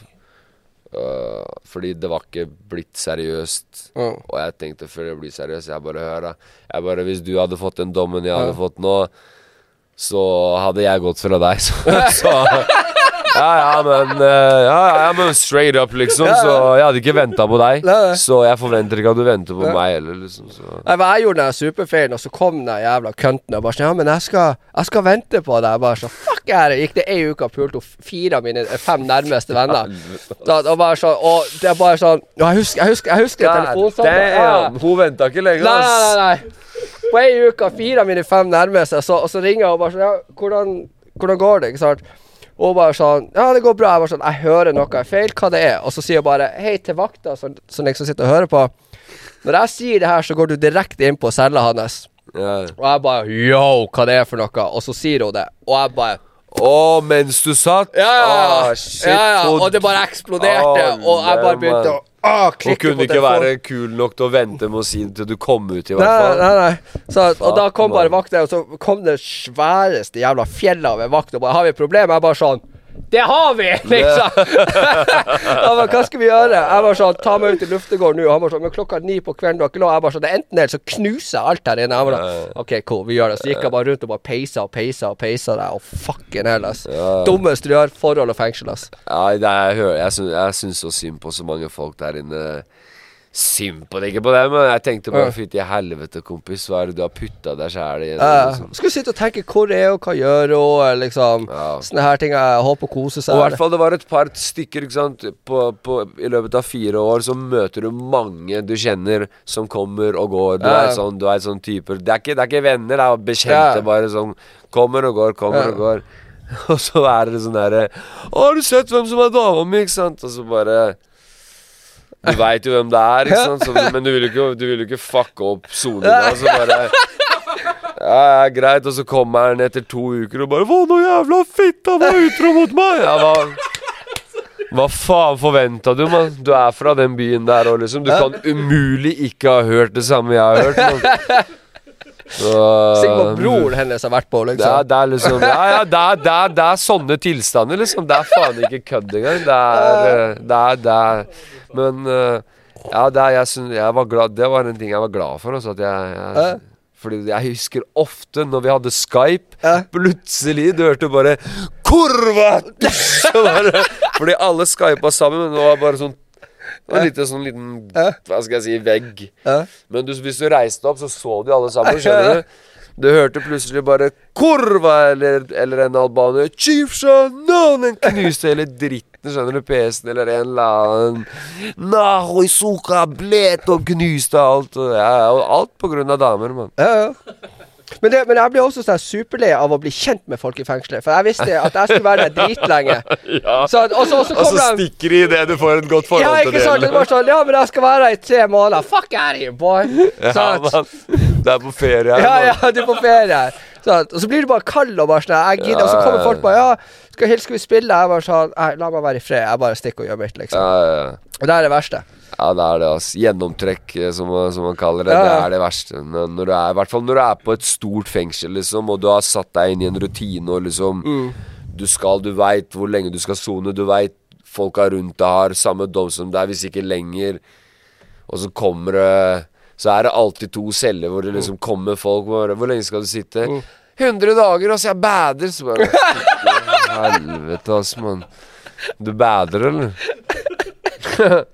Uh, fordi det var ikke blitt seriøst. Ja. Og jeg tenkte før det blir seriøst Jeg bare hør da Jeg bare Hvis du hadde fått den dommen jeg hadde fått nå, så hadde jeg gått fra deg. Så, så Ja, ja, men øh, Ja, ja, men straight up, liksom. Så jeg hadde ikke venta på deg. Så jeg forventer ikke at du venter på meg heller, liksom. Så. Nei, men Jeg gjorde den superfeilen, og så kom den jævla kønten og bare sånn Ja, men jeg skal, jeg skal vente på deg. Jeg bare sånn Fuck er det? Gikk det ei uke og pulte opp fire av mine eh, fem nærmeste venner. Da, og bare sånn Og det er bare sånn jeg husker, jeg husker, jeg husker telefonsamtalen. Ja. Hun venta ikke lenge, Nei, nei, nei, nei. På ei uke, fire av mine fem nærmeste, så, og så ringer jeg og bare sånn Ja, hvordan, hvordan går det? Ikke sant? Og hun bare sånn Ja, det går bra. Jeg bare sånn Jeg hører noe er feil. Hva det er? Og så sier hun bare Hei til vakta, som, som liksom sitter og hører på. Når jeg sier det her, så går du direkte inn på cella hans. Ja. Og jeg bare Yo, hva det er for noe? Og så sier hun det. Og jeg bare Å, mens du satt? Ja, ja, ja. Ah, shit, ja, ja. Og det bare eksploderte. Oh, og jeg bare begynte å. Ah, Hun kunne ikke være kul nok til å vente med å si det til du kom ut, i hvert fall. nei, nei. Så, og da kom bare vakta, og så kom det sværeste jævla fjellet av en vakt og bare 'Har vi et problem?' Jeg bare sånn det har vi! liksom. Han bare 'Hva skal vi gjøre?' Jeg bare sånn 'Ta meg ut i luftegården nå.' Han bare sånn 'Men klokka ni på kvelden, du har ikke lov.' Jeg bare sånn 'Det er enten eller, så knuser jeg alt her inne.' Jeg bare 'OK, cool, vi gjør det.' Så gikk jeg bare rundt og bare peisa og peisa og peisa deg, og fucking hell, ass. Ja. Dummeste du gjør, forhold og fengsel, ass. Ja, det er, jeg, hører, jeg syns så synd på så mange folk der inne. Synd på det, ikke på det, men jeg tenkte bare fytti helvete, kompis, hva er det du har putta deg sjæl i? Liksom. skulle sitte og tenke 'Hvor er hun? Hva gjør hun?' Liksom. Ja. Sånne her ting. Jeg håper å kose seg. Og i hvert fall det var et par stykker ikke sant? På, på, I løpet av fire år så møter du mange du kjenner som kommer og går. Du Ja. er sånn, du er sånn type. Det er ikke, det er ikke venner, det er bekjente Ja. bare sånn Kommer og går, kommer og går. Og så er det sånn derre 'Å, har du sett hvem som er dama mi?' Ikke sant? Og så bare Du veit jo hvem det er, ikke sant? Så, men du vil jo ikke, du vil ikke fucke opp soninga. Så bare ja, ja, greit. Og så kommer han etter to uker og bare 'Hva nå, jævla fitta, var utro mot meg?' Ja, hva, Hva faen forventa du, mann? Du er fra den byen der òg, liksom. Du kan umulig ikke ha hørt det samme jeg har hørt, mann. Sikkert broren hennes har vært på, Det er, liksom. det er liksom Ja, ja, det er, det, er, det er sånne tilstander, liksom. Det er faen ikke kødd engang. Det er eh, Det er, det er Men eh, ja, det jeg, synes, jeg var glad Det var en ting jeg var glad for. Også, at jeg, jeg Fordi jeg husker ofte når vi hadde Skype, Ja. plutselig du hørte bare Kurva! Bare, fordi alle skypa sammen, men det var bare sånn det var litt sånn liten Hva skal jeg si vegg. Men du, hvis du reiste opp, så så du alle sammen. Skjønner du? Du hørte plutselig bare 'Kurva!' eller, eller en albaner 'Chiefsa no!' Den knuste hele dritten, skjønner du, PC-en, eller en eller annen 'Nahoi suka blet' og knuste alt. Og, ja, og alt på grunn av damer, mann. Ja, ja. Men, det, men jeg ble også sånn superlei av å bli kjent med folk i fengselet. For jeg visste at jeg skulle være der dritlenge. Ja. Så, og så, så så stikker de idet du får et godt forhold Ja, til ikke sant? Det var sånn Ja, men jeg skal være her i tre måneder. Fuck out of here, boy! Ja, man. Det er på ferie her, Ja, ja, du er på ferie her. Sånn, Og så blir du bare kald og bare sånn Jeg gidder. Og så kommer folk bare Ja, skal, skal vi spille? Jeg bare sånn La meg være i fred. Jeg bare stikker og gjør mitt, liksom. Ja, ja, ja. Og det er det verste. Ja, det er det, altså. Gjennomtrekk, eh, som, som man kaller det. Ja, Det er det verste. Når du er, I hvert fall når du er på et stort fengsel, liksom, og du har satt deg inn i en rutine, og liksom Mm. Du skal, du veit hvor lenge du skal sone, du veit folka rundt deg har samme dom som deg, hvis ikke lenger. Og så kommer det Så er det alltid to celler hvor det liksom kommer folk bare, Hvor lenge skal du sitte? Mm. 100 dager, altså. Jeg bader. Så bare Helvete, ass, mann. Du bader, eller?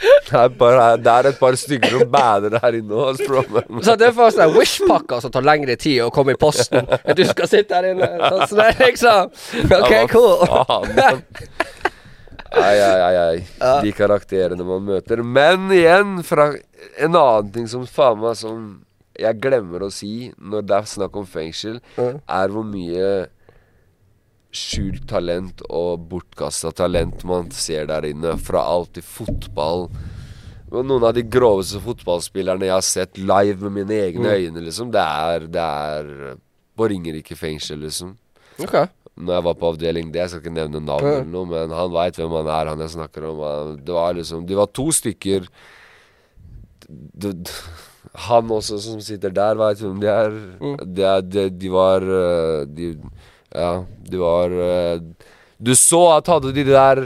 Det er, bare, det er et par stykker som bader her inne spør. Så det er for sånne Wish-pakker som tar lengre tid å komme i posten. At du skal sitte her inne. Sånn som det er, liksom. OK, cool. faen. Ai, ai, ai, ai. De karakterene man møter. Men igjen, fra en annen ting som faen meg som jeg glemmer å si når det er snakk om fengsel, er hvor mye skjult talent og bortkasta talent man ser der inne. Fra alt i fotball. Noen av de groveste fotballspillerne jeg har sett live med mine egne Mm. øyne, liksom, det er, det er på Ringerike fengsel, liksom. Okay. Når jeg var på avdeling D, jeg skal ikke nevne navn eller noe, men han veit hvem han er, han jeg snakker om. Det var liksom De var to stykker Han også som sitter der, veit hvem de er. Mm. De, de, de var øh, De Ja, de var øh, Du så at hadde de der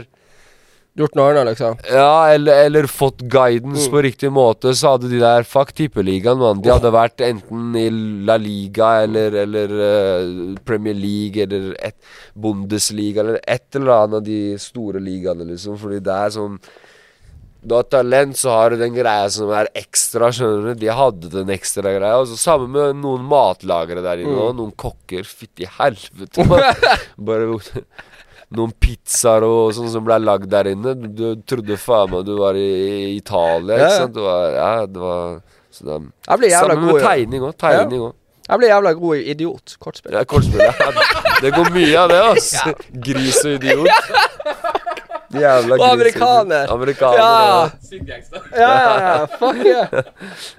Gjort noe annet, liksom. ja, eller, eller fått guidance Mm. på riktig måte, så hadde de der Fuck tippeligaen, mann. De hadde vært enten i La Liga eller, eller uh, Premier League eller et, Bundesliga eller et eller annet av de store ligaene, liksom. Fordi det er sånn Du har talent, så har du den greia som er ekstra, skjønner du. De hadde den ekstra greia. Og så Sammen med noen matlagere der inne og noen kokker. Fytti helvete. Bare noen pizzaer og sånn som ble lagd der inne. Du, du trodde faen meg du var i, i Italia, Ja, ikke sant? Det var, ja, det var så det, Jeg ble jævla Sammen god med tegning òg. Tegning òg. Jeg blir jævla god i idiot. Kortspill. Ja, kortspill. Ja. Det går mye av det, altså. Gris og idiot. Jævla Og amerikaner. Amerikaner, Ja. ja. Ja, ja, ja. Fuck yeah.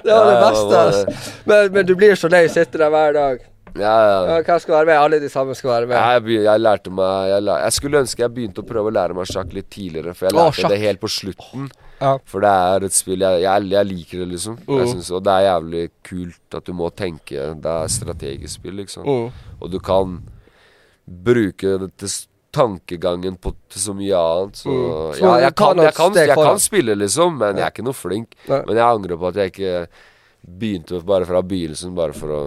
Det var det beste, var. Men, men du blir så lei, sitter der hver dag. Ja, ja. Ja, hvem skal være med? Alle de samme skal være med. Jeg, begy- jeg lærte meg jeg, la, jeg skulle ønske jeg begynte å prøve å lære meg sjakk litt tidligere, for jeg lærte sjakk. det helt på slutten. Ja. For det er et spill jeg, jeg, jeg liker det, liksom. Jeg Mm. synes, og det er jævlig kult at du må tenke. Det er strategisk spill, liksom. Uh. Og du kan bruke det til tankegangen på til så mye annet. Så Mm. Så ja, jeg kan, jeg, kan, jeg kan spille, liksom, men jeg er ikke noe flink. Nei. Men jeg angrer på at jeg ikke begynte bare fra begynnelsen, bare for å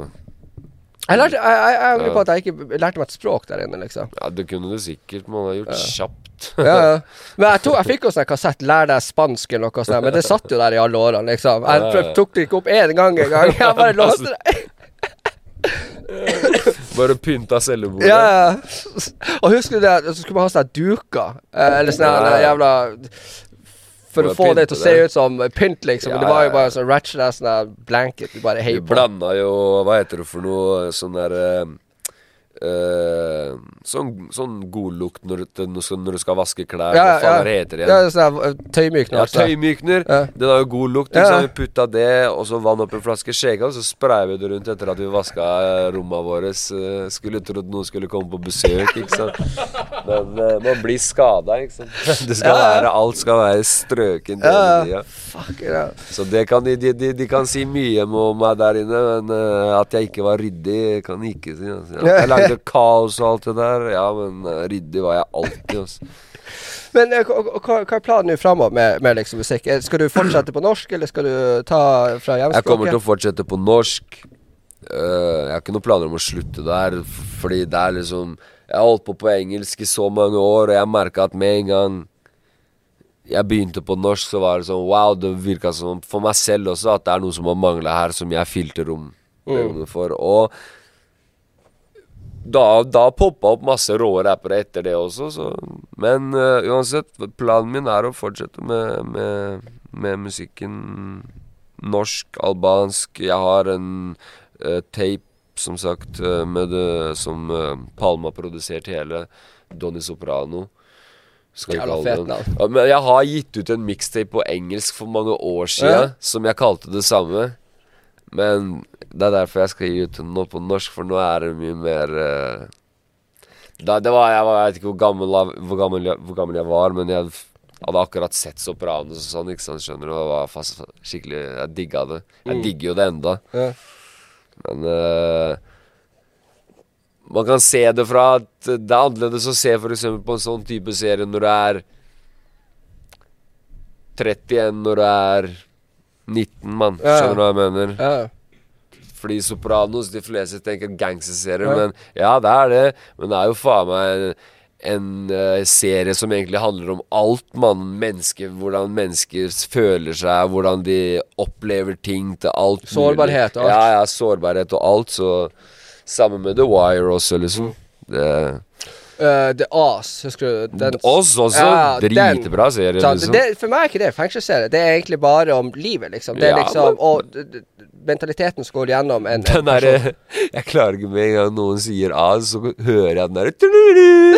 Jeg, lærte, jeg, angrer Ja. på at jeg ikke lærte meg et språk der inne, liksom. Ja, det kunne du sikkert, man har gjort kjapt. Ja, ja. Men jeg, tok, jeg fikk jo sånn kassett 'Lær deg spansk' eller noe sånt, men det satt jo der i alle årene, liksom. Jeg Ja, ja. tok det ikke opp én gang engang. Jeg bare låste det. Bare pynta cellebordet. Ja, ja. Og husker du det, så skulle man ha sånne duker, eh, eller sånne jævla For å få det til å se det. ut som pynt, liksom. Ja, det var jo bare sånn ratchet ass sånn blanket du bare heiv på. blanda jo Hva heter det for noe? Sånn der eh, eh, sånn, sånn godlukt når, når, du- skal vaske klær. Ja, Hva faen ja. heter det igjen? Ja, sånn uh, tøymykner. Ja, altså. tøymykner. Ja. Den har jo god lukt. Ja. Vi putta det, og så vann opp en flaske skjegga, og så sprayer vi det rundt etter at vi vaska eh, rommene våre. Eh, Skulle trodd noen skulle komme på besøk, ikke sant. Men uh, man blir skada, ikke sant. Det skal være, alt skal være strøkent Ja. Fuck, ja. Så det kan de, de, de, de kan si mye om meg der inne, men uh, at jeg ikke var ryddig, kan de ikke si. Altså. Lagde kaos og alt det der, ja, men eh, ryddig var jeg alltid. Altså. Men eh, hva, er planen nå framover med, med liksom musikk? Eh, Skal du fortsette på norsk, eller skal du ta fra Jeg kommer til å fortsette på norsk. Uh, jeg har ikke noen planer om å slutte der, fordi det er liksom Jeg har holdt på på engelsk i så mange år, og jeg merka at med en gang jeg begynte på norsk, så var det sånn wow, det virka som for meg selv også at det er noe som har mangla her, som jeg fylte rom Mm. for. Og da, da poppa opp masse rå rappere etter det også, så Men uh, uansett, planen min er å fortsette med, med, med musikken norsk, albansk. Jeg har en uh, tape, som sagt, eh, med det, som uh, Palma produserte hele. Donny Soprano. Skal vi kalle den. Ja, men jeg har gitt ut en mixtape på engelsk for mange år siden, Ja. som jeg kalte det samme. Men det er derfor jeg skal gi ut nå på norsk, for nå er det mye mer uh, da, det var, jeg, var, jeg vet ikke hvor gammel, hvor, gammel hvor gammel jeg var, men jeg hadde akkurat sett Sopranos og sånn, ikke sant, skjønner du. Og var fast, skikkelig Jeg digga det. Jeg Mm. digger jo det enda. Ja. Men uh, man kan se det fra at det er annerledes å se f.eks. på en sånn type serie når du er 31 når du er 19, mann. Skjønner du hva jeg mener? Ja. Fordi Sopranos, de fleste tenker gangsterserie, Ja. men ja, det er det. Men det er jo faen meg en, en uh, serie som egentlig handler om alt, mann. Mennesker, hvordan mennesker føler seg, hvordan de opplever ting til alt. Sårbarhet og alt. Ja, ja, sårbarhet og alt. Så sammen med The Wire også, liksom. Det, Eh, The Ass, husker du? Den- oss også. Ja, den- Dritbra serie, liksom. Det, for meg er ikke det fengselsserie. Det er egentlig bare om livet, liksom. Det er Ja, liksom men- Og mentaliteten som går gjennom en, en Den derre Jeg klarer ikke med en gang noen sier A, så hører jeg den derre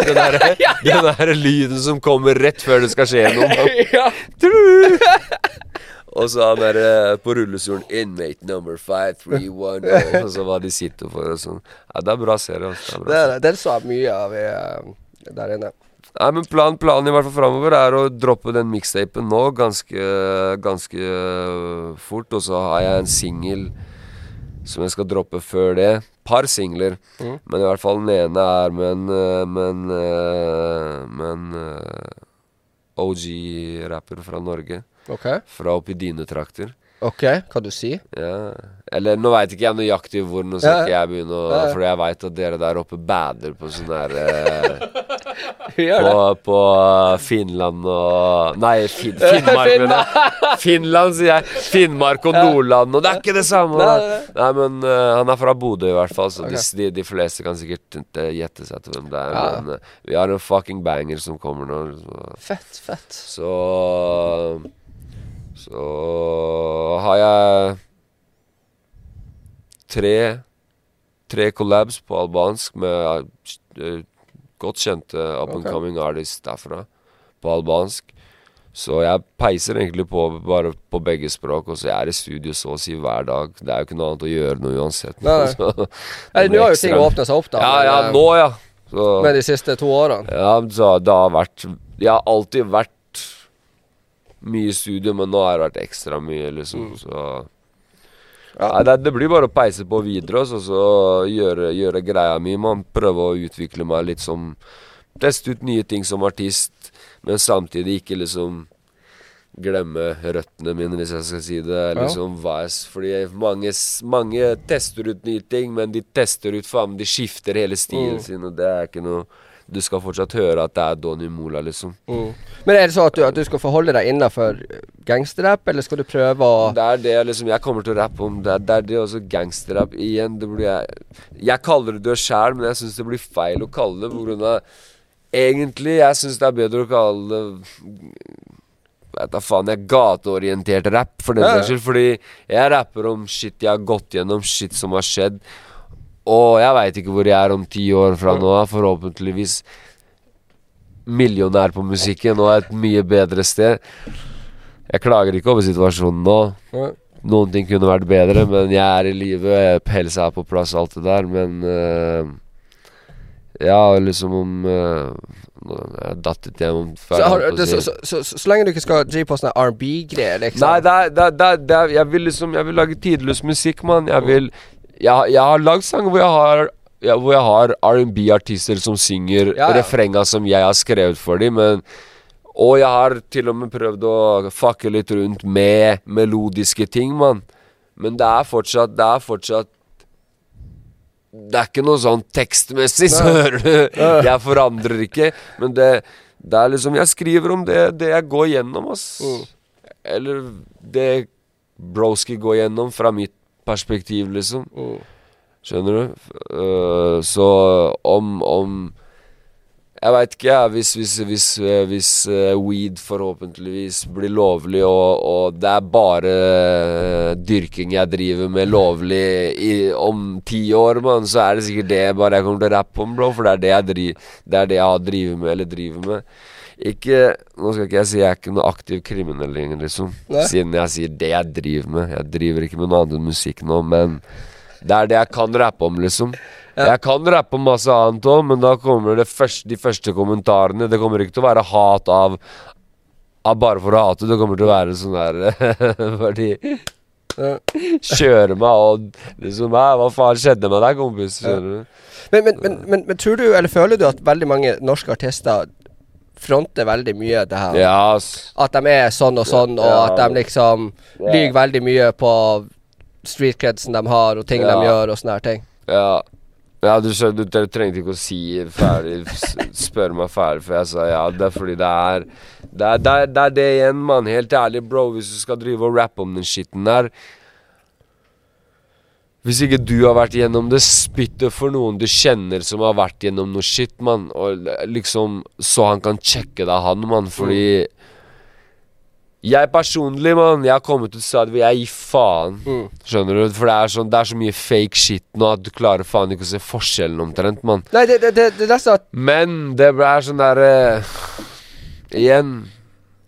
Den derre den der lyden som kommer rett før det skal skje noe. ja. Og så han derre på rullestolen Inmate number 5310 Og så hva de sitter for og sånn. Ja, det er bra serie. Altså. Det er bra den så mye av eh, der inne. Nei, men plan, Planen i hvert fall framover er å droppe den mixtapen nå ganske, ganske fort. Og så har jeg en singel som jeg skal droppe før det. Par singler. Mm. Men i hvert fall den ene er med en, Men, men OG-rapper fra Norge. OK? Fra oppi dine trakter. OK, hva du sier Ja. Eller nå veit ikke jeg nøyaktig hvor, nå skal ikke jeg begynne å. For jeg veit at dere der oppe bader på sånn her øh, på, på Finland og Nei, fin, Finnmark, jeg. Finland, sier jeg. Finnmark og Nordland, og det er ikke det samme. Nei, nei, men uh, han er fra Bodø, i hvert fall, så okay. de, de, de fleste kan sikkert ikke gjette seg til hvem det er. Ja. Men uh, vi har en fucking banger som kommer nå. Så, Fett, fett. så Så har jeg tre Tre collabs på albansk med eh, godt kjente up and coming coming artists derfra. På albansk. Så jeg peiser egentlig på bare på begge språk. Og så jeg er i studio så å si hver dag. Det er jo ikke noe annet å gjøre noe uansett. Nei, nei. Så Nå har jo ting åpna seg opp, da. Ja, men, ja, eh, nå, ja. Så, med de siste to årene. ja, så det har vært Jeg har alltid vært mye i studio, men nå har det vært ekstra mye, liksom. Mm. Så Ja. Nei, det, det blir bare å peise på videre, og så, så gjøre, gjøre greia mi. Man prøver å utvikle meg litt som Teste ut nye ting som artist, men samtidig ikke liksom glemme røttene mine, hvis jeg skal si det. Liksom ja. Fordi mange, mange tester ut nye ting, men de tester ut faen De skifter hele stilen Mm. sin, og det er ikke noe Du skal fortsatt høre at det er Donny Mola, liksom. Mm. Men er det sånn at du, at du skal forholde deg innafor gangsterrapp, eller skal du prøve å Det er det liksom jeg kommer til å rappe om. Det det, er det også gangsterrapp Igjen, det blir jeg Jeg kaller det det sjæl, men jeg syns det blir feil å kalle det på grunn av Egentlig, jeg syns det er bedre å kalle det Vet da faen, jeg gateorientert rapp, for den saks skyld. Fordi jeg rapper om shit jeg har gått gjennom, shit som har skjedd. Og jeg veit ikke hvor jeg er om ti år fra nå av. Forhåpentligvis millionær på musikken og et mye bedre sted. Jeg klager ikke over situasjonen nå. Noen ting kunne vært bedre, men jeg er i live. Pelsa er på plass, alt det der. Men eh, Ja, liksom om uh, Jeg datt litt gjennom Så, har, det, så, så, så, så, så lenge du ikke skal drive på sånne R&B-greier, liksom. Nei, det er, det, er, det, er, det er, jeg vil liksom Jeg vil lage tidløs musikk, mann. Jeg vil Jeg, jeg har lagd sanger hvor jeg har ja, Hvor jeg har R&B-artister som synger Ja, ja. refrenga som jeg har skrevet for dem, men Og jeg har til og med prøvd å fucke litt rundt med melodiske ting, mann. Men det er fortsatt Det er fortsatt Det er ikke noe sånn tekstmessig, så hører du. Jeg forandrer ikke. Men det, det er liksom Jeg skriver om det, det jeg går gjennom, ass. Mm. Eller det broski går gjennom fra mitt perspektiv, liksom. Mm. Skjønner du? Øh, så om om Jeg veit ikke, jeg. Hvis, hvis, hvis, øh, hvis øh, weed forhåpentligvis blir lovlig, og, og det er bare øh, dyrking jeg driver med lovlig i, om ti år, man, så er det sikkert det bare jeg kommer til å rappe om, bro. For det er det jeg, dri, det er det jeg har drevet med, eller driver med. Ikke Nå skal ikke jeg si jeg er ikke noe aktiv kriminell lenger, liksom. Siden jeg sier det jeg driver med. Jeg driver ikke med noe annet enn musikk nå, men det er det jeg kan rappe om, liksom. Ja. Jeg kan rappe om masse annet òg, men da kommer det første, de første kommentarene. Det kommer ikke til å være hat av, av bare for å hate. Det kommer til å være sånn der Fordi Ja. Kjøre meg og liksom «Hæ, Hva faen skjedde med deg, kompis? Ja. Men, men, men, men, tror du, eller føler du at veldig mange norske artister fronter veldig mye det her? Yes. At de er sånn og sånn, og at de liksom lyver veldig mye på street credsen de har, og ting Ja. de gjør, og sånne her ting. Ja. Ja, du, du, du, trengte ikke å si ferdig Spør Spørre meg ferdig, for jeg sa ja. Det er fordi det er Det er det, er, det, er det igjen, mann. Helt ærlig, bro. Hvis du skal drive og rappe om den skitten der Hvis ikke du har vært gjennom det, spytt det for noen du kjenner som har vært gjennom noe shit, mann. Og liksom Så han kan sjekke deg, han, mann. Fordi Jeg personlig, mann, jeg har kommet til et stadium hvor jeg gir faen. Mm. Skjønner du? For det er, sånn, det er så mye fake shit nå at du klarer faen ikke å se forskjellen omtrent, mann. Nei, det, det, det, det er sant. Men det er sånn der uh, Igjen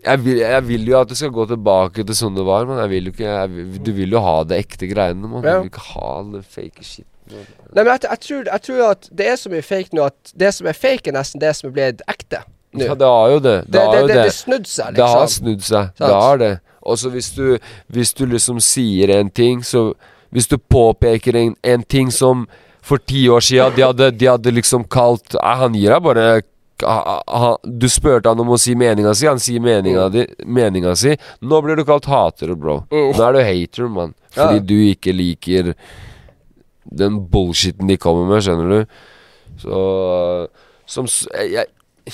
jeg vil, jeg vil jo at det skal gå tilbake til sånn det var, men jeg vil jo ikke vil- Du vil jo ha det ekte greiene, mann. Du vil ikke ha det fake shit. Nei, men jeg, jeg, tror, jeg tror at det er så mye fake nå at det som er fake, er nesten det som er blitt ekte. Nå. Ja, det har jo det. Det, det, det, det, snudde seg, Det har liksom. snudd seg. Sant. Det har det. Og så hvis du Hvis du liksom sier en ting, så Hvis du påpeker en, en ting som for ti år siden de hadde, de hadde liksom kalt Nei, Han gir deg bare Du spurte han om å si meninga si, han sier meninga, di, meninga si. Nå blir du kalt hater, bro. Mm. Nå er du hater, mann. Ja. Fordi du ikke liker den bullshitten de kommer med, skjønner du. Så Som jeg,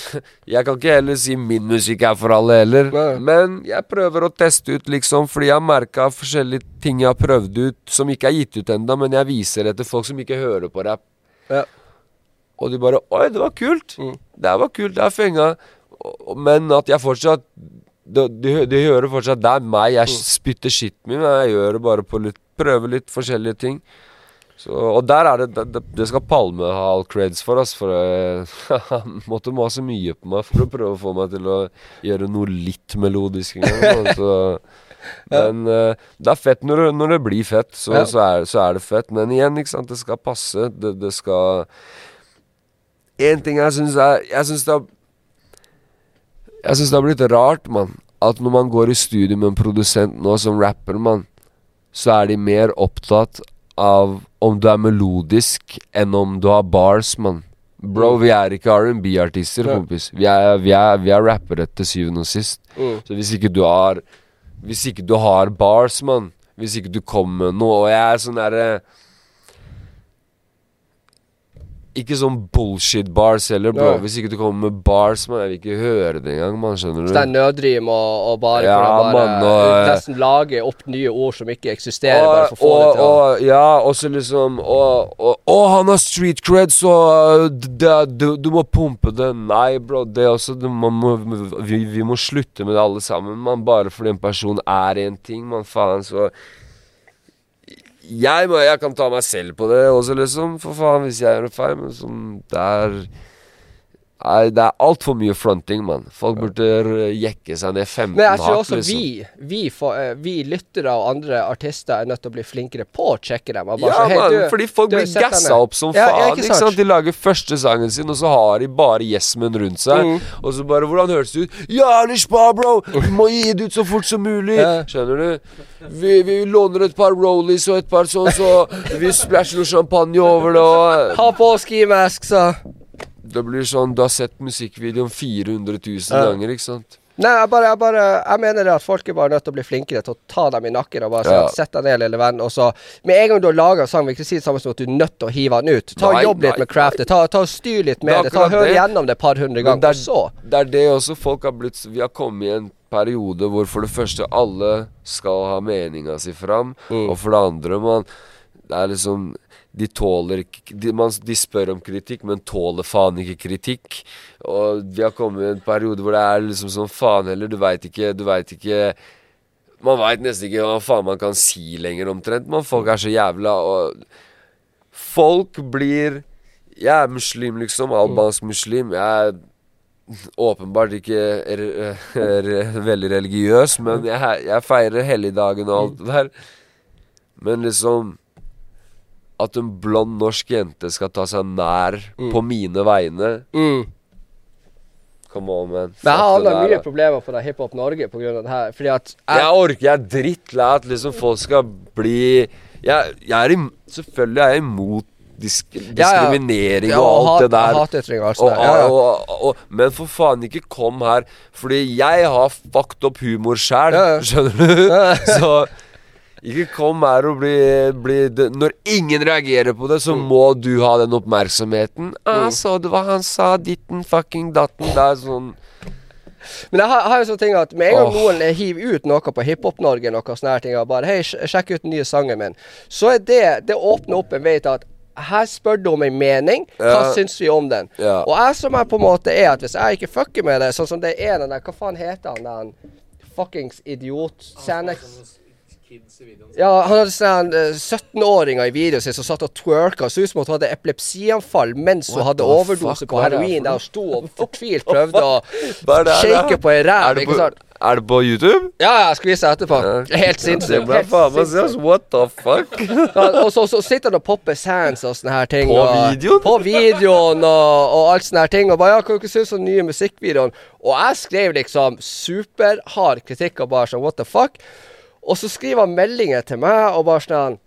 jeg kan ikke heller si min musikk er for alle heller. Nei. Men jeg prøver å teste ut, liksom, fordi jeg har merka forskjellige ting jeg har prøvd ut, som ikke er gitt ut ennå, men jeg viser det til folk som ikke hører på rap. Ja. Og de bare 'Oi, det var kult'. Mm. Det var kult, det er fenga. Men at jeg fortsatt De, de, de hører fortsatt Det er meg. Jeg Mm. spytter skitten min, men jeg gjør det bare på litt Prøver litt forskjellige ting. Så, og der er det Det, det skal Palme ha all creds for, altså, For eh, han måtte mase mye på meg for å prøve å få meg til å gjøre noe litt melodisk en gang. da. Men uh, det er fett når det, når det blir fett, så, Ja. så, er, så er det fett. Men igjen, ikke sant, det skal passe. Det, det skal En ting jeg syns er Jeg syns det har Jeg syns det har blitt rart, mann. At når man går i studio med en produsent nå som rapper, mann, så er de mer opptatt av om du er melodisk enn om du har bars, mann. Bro, vi er ikke R&B-artister, kompis. Vi er, vi, er, vi er rappere til syvende og sist. Mm. Så hvis ikke du har Hvis ikke du har bars, mann Hvis ikke du kommer med noe Og jeg er sånn derre Ikke sånn bullshit bars heller, bro. Nei. Hvis ikke du kommer med bars, man Jeg vil ikke høre det engang, man. Skjønner du? Så det er nødrim og, og bare Ja, for å bare mann, og- nesten lage opp nye ord som ikke eksisterer, bare for å få og, det til og, ja, og så liksom og, og, Å, han har street cred, så uh, det, du, du må pumpe det. Nei, bro. Det også det, man må, vi, vi må slutte med det alle sammen, man. Bare fordi en person er en ting, man. Faen, så jeg, må, jeg kan ta meg selv på det også, liksom. For faen, hvis jeg gjør noe feil. Men sånn, det er Nei, det er altfor mye fronting, mann. Folk burde jekke seg ned 15 Men jeg tror også liksom. vi, vi, eh, vi lyttere og andre artister er nødt til å bli flinkere på å sjekke dem. Ja, så, hey, mann, du, fordi folk blir gassa opp som Ja, faen. ikke sant? De lager første sangen sin, og så har de bare Yesmen rundt seg. Mm. Og så bare Hvordan høres det ut? Ja, bro! Vi må gi det ut så fort som mulig! Ja. Skjønner du? Vi, vi låner et par rollies og et par sånn, så vi splæsjer noe champagne over det, og Ha på skimask, så Det blir sånn Du har sett musikkvideoen 400 000 Ja. ganger, ikke sant? Nei, jeg bare, jeg bare Jeg mener det at folk er bare nødt til å bli flinkere til å ta dem i nakken og bare Ja. sette sett deg ned, lille venn, og så Med en gang du har laga en sang, vil ikke si det samme som at du er nødt til å hive den ut. Ta Nei, Jobb litt nei, med craftet. Ta, ta og Styr litt med det. Ta og Hør det. gjennom det et par hundre ganger, det er- og så Det er det også folk har blitt Vi har kommet i en periode hvor for det første alle skal ha meninga si fram, Mm. og for det andre man Det er liksom De tåler de, man, de spør om kritikk, men tåler faen ikke kritikk. Og vi har kommet i en periode hvor det er liksom sånn faen heller, du veit ikke Du veit ikke Man veit nesten ikke hva faen man kan si lenger, omtrent. Man folk er så jævla og Folk blir Jeg er muslim, liksom. Albansk muslim. Jeg er åpenbart ikke er, er, veldig religiøs, men jeg, jeg feirer helligdagen og alt det der. Men liksom At en blond norsk jente skal ta seg nær på mine vegne mm. Come on, man. Men jeg har mye problemer for Hiphop Norge på grunn av det her. Fordi at Jeg orker, jeg er drittlei at liksom folk skal bli Jeg, jeg er im, Selvfølgelig er jeg imot disk, ja. diskriminering ja, og alt hat- det der. Hatytringer og alt Og. Ja, ja. og, men for faen, ikke kom her. Fordi jeg har fucked up humor sjæl, Ja, ja. skjønner du? Så ikke kom her og bli, bli Når ingen reagerer på det, så Mm. må du ha den oppmerksomheten. Ah, så du hva han sa? Ditten fucking datten. Det er sånn Men jeg har, har jo sånne ting at med en gang Åh. noen hiver ut noe på Hiphop-Norge, noe sånne her ting, og bare Hei, sjekk ut den nye sangen min. Så er det Det åpner opp en vei til at her spør du om en mening. Hva Ja. syns vi om den? Ja. Og jeg som er på en måte er at hvis jeg ikke fucker med det, sånn som det er den der Hva faen heter han den fuckings idiot? Xanax? Ja, han hadde sånn eh, 17-åringer i videoen sin som satt og twerka. Så ut som at hun hadde epilepsianfall mens hun hadde overdose på er det heroin. Der hun sto og fortvilt prøvde å det shake på en Er ræv. det Ikke sant? er det på YouTube? Ja, ja, jeg skal vise deg etterpå. Helt Det sinnssykt. Helt faen meg se, sinnssykt. What the fuck? Og så, så sitter han og popper sands og sånne her ting. På og, videoen? På videoen og, og alt sånne her ting. Og bare, ja, hva dere synes om den nye musikkvideoen? Og jeg skrev liksom superhard kritikk og bare sånn what the fuck. Og så skriver han meldinger til meg og bare sånn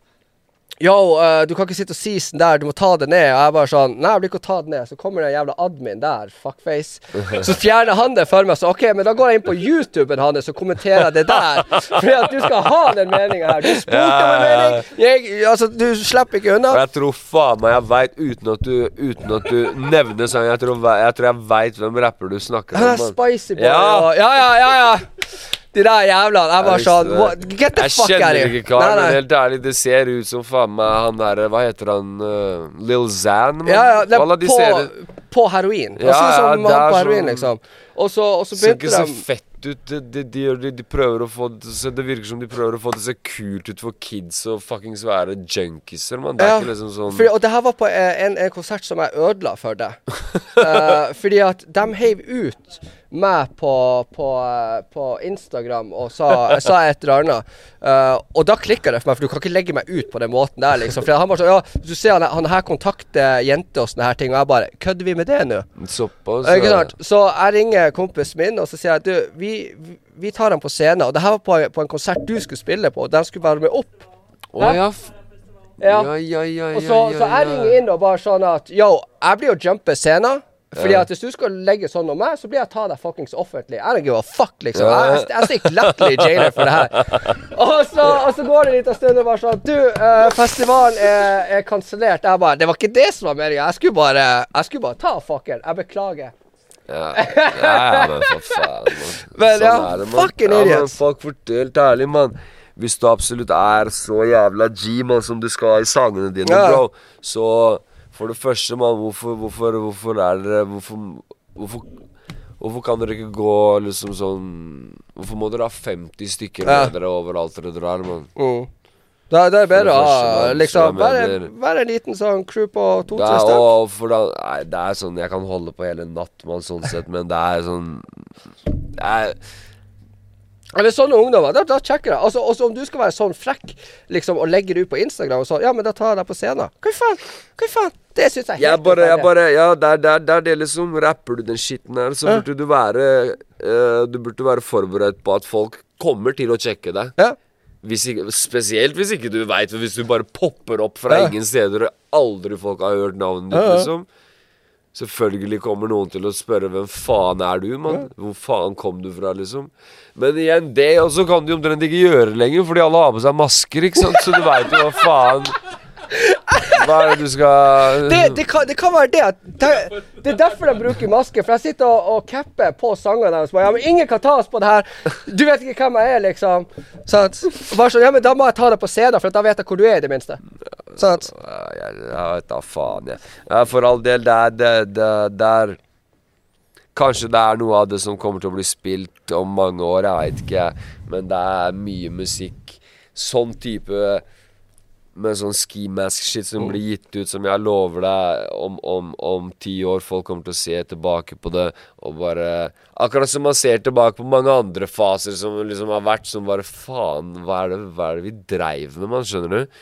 Yo, uh, du kan ikke sitte og si sånn der, du må ta det ned. Og jeg bare sånn Nei, jeg blir ikke å ta det ned. Så kommer det en jævla admin der, fuckface. Så fjerner han det for meg. Så OK, men da går jeg inn på YouTuben hans og kommenterer det der. Fordi at du skal ha den meninga her. Du spurte om en mening. Jeg, altså, du slipper ikke unna. Jeg tror faen meg jeg veit, uten at du Uten at du nevner sangen Jeg tror jeg, jeg, jeg veit hvem rapper du snakker om. spicy boy. Ja. ja, ja, ja. ja. De der jævlene. Jeg bare sånn what. Get the Jeg fuck out of kjenner ikke karen, men helt ærlig, det ser ut som faen meg han derre Hva heter han? Uh, Lil Zan? Man. Ja, ja, det Wallah, er de på, ser, på heroin. Ja, ser som ja, han på er heroin, sånn- liksom. Og så, og så ser ikke så fett ut. De, de, de, de prøver å få det Det virker som de prøver å få det så kult ut for kids og fuckings være junkiser, mann. Det er Ja, ikke liksom sånn Fordi, og det her var på eh, en, en konsert som jeg ødela for det. uh, fordi at de heiv ut meg på, på, på Instagram og sa, sa et eller annet. Uh, og da klikka det for meg, for du kan ikke legge meg ut på den måten der, liksom. For han bare sånn Ja, du ser han, han her kontakter jenter og sånne her ting, og jeg bare Kødder vi med det nå? Såpass. Ikke sant? Så jeg ringer kompisen min og så sier jeg du, vi, vi tar ham på scenen. Og det her var på, på en konsert du skulle spille på, og de skulle være med opp. Å ja. Ja. Ja, ja, ja, Og ja, så, ja, så jeg ringer inn og bare sånn at Yo, jeg blir jo jumpe scenen. Fordi at hvis du skal legge sånn om meg, så blir jeg ta deg fuckings offentlig. I don't give a fuck, liksom. Jeg, jeg stikker lettelig i jailer for det her. Og så, og så går det en liten stund og bare sånn Du, eh, festivalen er, er kansellert. Jeg bare Det var ikke det som var meninga. Jeg skulle bare Jeg skulle bare ta fuckeren. Jeg beklager. Ja, ja, men for faen. Man. Men ja, er det, mann. fucking ja, men. Fuck, helt ærlig, mann. Hvis du absolutt er så jævla G, mann, som du skal i sangene dine, Ja. bro, så for det første, mann, hvorfor, hvorfor, hvorfor er dere Hvorfor, hvorfor Hvorfor kan dere ikke gå liksom sånn Hvorfor må dere ha 50 stykker med Ja. dere overalt dere drar, mann? Mm. Da, da er det bedre å ha liksom være, en liten sånn crew på to-tre er, stykker. nei, det er sånn Jeg kan holde på hele natt, mann, sånn sett, men det er sånn Det er Eller sånne ungdommer, da, da sjekker jeg. Altså, også om du skal være sånn frekk liksom, og legge det ut på Instagram og sånn, ja, men da tar jeg deg på scenen. Hva faen? Hva faen? Det syns jeg er Jeg helt bare, jeg bare Ja, der, der, det er, det liksom Rapper du den skitten her, så burde du være uh, Du burde være forberedt på at folk kommer til å sjekke deg. Ja. Hvis ikke, spesielt hvis ikke du veit Hvis du bare popper opp fra Ja. ingen steder og aldri folk har hørt navnet ditt, ja. liksom. Selvfølgelig kommer noen til å spørre hvem faen er du, mann? Hvor faen kom du fra, liksom? Men igjen, det også kan du omtrent ikke gjøre lenger, fordi alle har på seg masker, ikke sant? Så du veit jo hva faen Hva er det du skal Det, det, kan, det kan være det at det, det er derfor de bruker maske. For jeg sitter og, og capper på sangene deres. Ja, men ingen kan ta oss på det her. Du vet ikke hvem jeg er, liksom. Sant? Bare sånn, ja, men da må jeg ta det på scenen, for da vet jeg hvor du er, i det minste. Sant? Jeg, jeg vet da faen, jeg. Ja, for all del, det er det, det, det er Kanskje det er noe av det som kommer til å bli spilt om mange år, jeg veit ikke. Men det er mye musikk. Sånn type med sånn ski mask-shit som blir gitt ut, som jeg lover deg om, om, om ti år. Folk kommer til å se tilbake på det og bare Akkurat som man ser tilbake på mange andre faser som liksom har vært som bare Faen, hva er det, hva er det vi dreiv med, man? Skjønner du?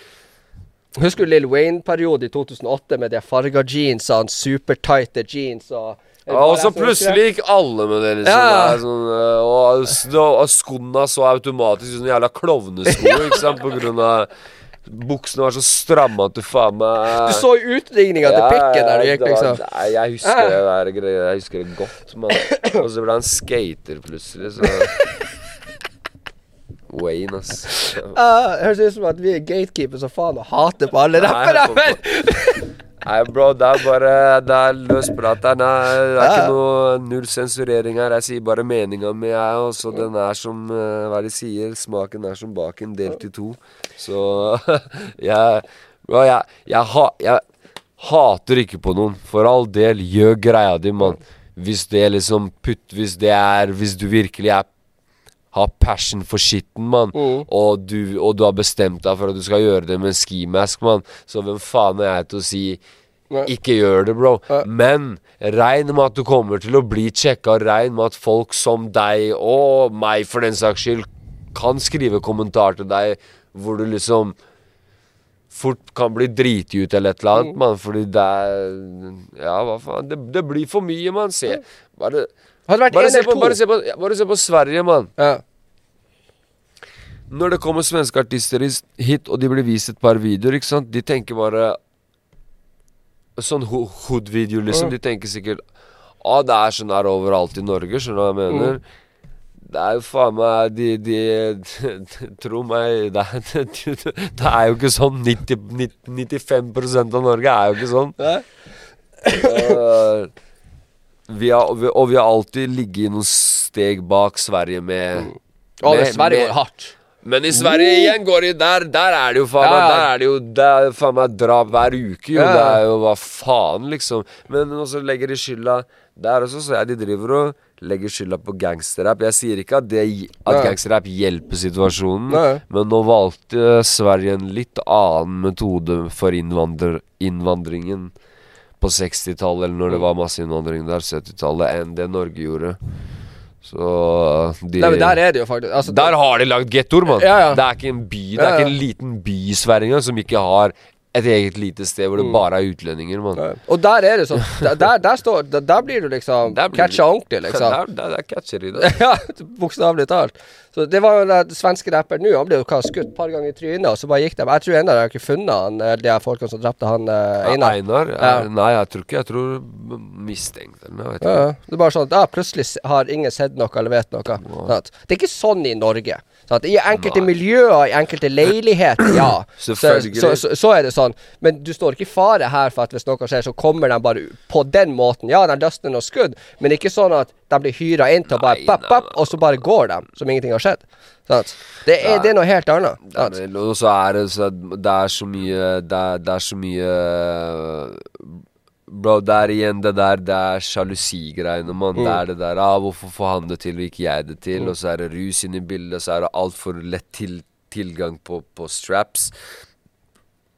Husker du Lill Wayne-perioden i 2008 med de farga jeansene, supertighte jeans og Ja, og så plutselig gikk alle med det, liksom. Ja. Det er sånn, øh, og, og, skoene så automatisk ut som jævla klovnesko, ikke sant, på grunn av Buksene var så stramme at du faen meg Du så utringninga til pikken der du gikk, liksom. Nei, jeg husker det der. Jeg husker det godt, mann. Og så ble han skater plutselig, så Wayne, ass. Uh, det høres ut som at vi er gatekeepers og faen og hater på alle rappere. Nei, bro, det er bare Det er løsprat her. Nei, det er Ja. ikke noe null sensurering her. Jeg sier bare meninga mi, jeg. Og så den er som eh, Hva de sier? Smaken er som baken, delt i to. Så jeg Bro, jeg, jeg, ha, jeg hater ikke på noen. For all del, gjør greia di, mann. Hvis det liksom putt Hvis det er Hvis du virkelig er har passion for skitten, mann. Mm. Og, du, og du har bestemt deg for at du skal gjøre det med en skimask, mann. Så hvem faen er jeg til å si Nei. ikke gjør det, bro. Nei. Men regn med at du kommer til å bli sjekka. Regn med at folk som deg, og meg for den saks skyld, kan skrive kommentar til deg hvor du liksom fort kan bli driti ut eller et eller annet, mann. Fordi det er Ja, hva faen. Det, det blir for mye, mann. Se. Bare, Hadde vært bare, se på, bare, se på, ja, bare se på Sverige, mann. ja. Når det kommer svenske artister hit, og de blir vist et par videoer, ikke sant De tenker bare Sånn ho- hood-video, liksom. De tenker sikkert Å, det er sånn her overalt i Norge, skjønner du hva jeg mener? Det er jo faen meg De, de, Tro meg, det er, det er jo ikke sånn 90, 90, 95 av Norge er jo ikke sånn. Nei. Eh, vi har, vi, og vi har alltid ligget noen steg bak Sverige med mm. det med- Sverige med- går hardt. men i Sverige igjen går de Der, der er det jo faen meg Ja. Der er det jo Det er faen meg drap hver uke, jo. Ja. Det er jo hva faen, liksom. Men også legger de skylda Der også så jeg de driver og legger skylda på gangsterrap. Jeg sier ikke at, det, at gangsterrap hjelper situasjonen, Nei. men nå valgte Sverige en litt annen metode for innvandringen på 60-tallet, eller når det var masseinnvandring der, 70-tallet, enn det Norge gjorde. Så de Nei, men der er det jo faktisk altså, der har de lagd gettoer, mann. Ja, ja. Det er ikke en by Det er ja. ikke en liten by i Sverige engang som ikke har et eget lite sted hvor det Mm. bare er utlendinger, mann. Og der er det sånn Der, der, står, der, der blir du liksom catcha ordentlig, liksom. Der, der, der catcher de det. ja, bokstavelig talt. Så det var jo den svenske rapperen nå. Han ble jo hva, skutt et par ganger i trynet, og så bare gikk de. Jeg tror ennå de har ikke funnet han, eh, de her folkene som drepte han eh, Einar. Einar? Ja. Ja. Nei, jeg tror ikke Jeg tror mistenkt eller noe. Jeg Ja, ja. det er bare sånn at ja, plutselig har ingen sett noe eller vet noe. Sant? Det er ikke sånn i Norge. Sant? I enkelte Nei. miljøer, i enkelte leiligheter, ja. så, så, så, så er det sånn. Men du står ikke i fare her for at hvis noe skjer, så kommer de bare på den måten. Ja, de løsner noen skudd, men ikke sånn at de blir hyra inn til å bare papp, papp, og så bare går de som ingenting har skjedd. Sånn. Det, er, det er noe helt annet. Sånn. Og så er det så Det er så mye Det er, det er så mye Bro, det er igjen det der Det er sjalusigreiene, mann. Det er det der ah, 'Hvorfor får han det til, og ikke jeg det til?' Og så er det rus inne i bildet, så er det altfor lett til, tilgang på, på straps.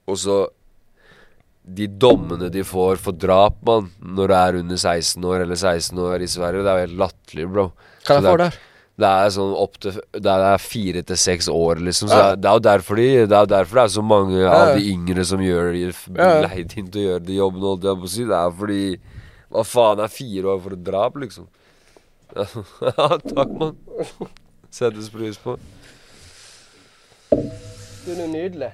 Og så De dommene de får for drap, mann, når du er under 16 år eller 16 år i Sverige, det er jo helt latterlig, bro. Hva er det for er- der? Det er sånn opp til Det er fire til seks år, liksom. Så Ja. det er jo derfor de Det er jo derfor det er så mange Ja. av de yngre som gjør de Ja. leid inn til å gjøre de jobbene, holdt jeg på å si. Det er fordi Hva faen er fire år for et drap, liksom? Ja, takk, mann. Settes pris på. Du er nydelig.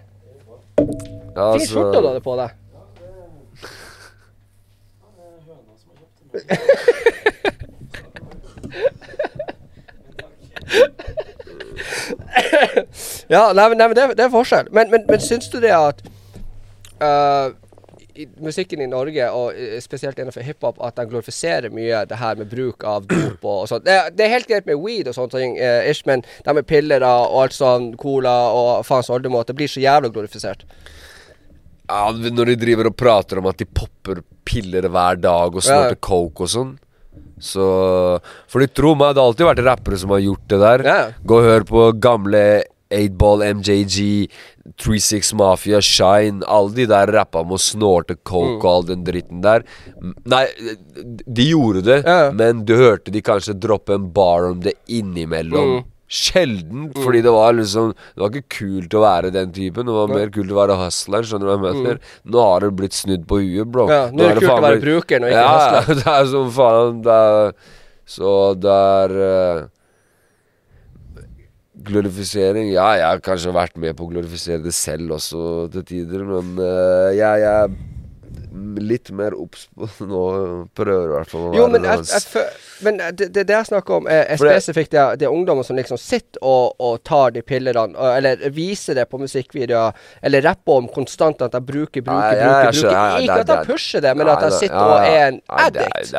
Ja, Fin skjorte du hadde på deg. Ja, nei, nei, men det, det er forskjell. Men, men, men syns du det at uh, i musikken i Norge, og eh, spesielt innenfor hiphop, at de glorifiserer mye det her med bruk av dop og, og sånt. Det, det er helt greit med weed og sånne ting, eh, ish, men det med piller og alt sånn, cola og faens oldemåte, blir så jævla glorifisert. Ja, når de driver og prater om at de popper piller hver dag og snorter Ja. coke og sånn. Så For de tror meg, det har alltid vært rappere som har gjort det der. Ja. Gå og hør på gamle 8-Ball, MJG, 36 Mafia, Shine. Alle de der rappa om å snorte coke Mm. og all den dritten der. Nei, de gjorde det, Ja. men du hørte de kanskje droppe en bar om det innimellom. Mm. Sjelden, fordi det var liksom Det var ikke kult å være den typen. Det var mer kult å være hustleren. Skjønner du hva jeg mener? Nå har det blitt snudd på huet, bro. Mm. Ja, nå er det kult å være bruker brukeren og ikke ja, hustler. det er som faen det er, Så det er uh, Glorifisering Ja, jeg har kanskje vært med på å glorifisere det selv også til tider, men uh, jeg, jeg litt mer obs nå. Prøver i hvert fall å Jo, men, jeg, jeg, men det, det, det jeg snakker om, er, er spesifikt det, det er ungdommer som liksom sitter og, og tar de pillene, eller viser det på musikkvideoer, eller rapper om konstant at de bruker, bruker, Nei, jeg- bruker. jeg bruker. Ikke det- at de pusher det, men Nei, at de sitter nei, og er en addict.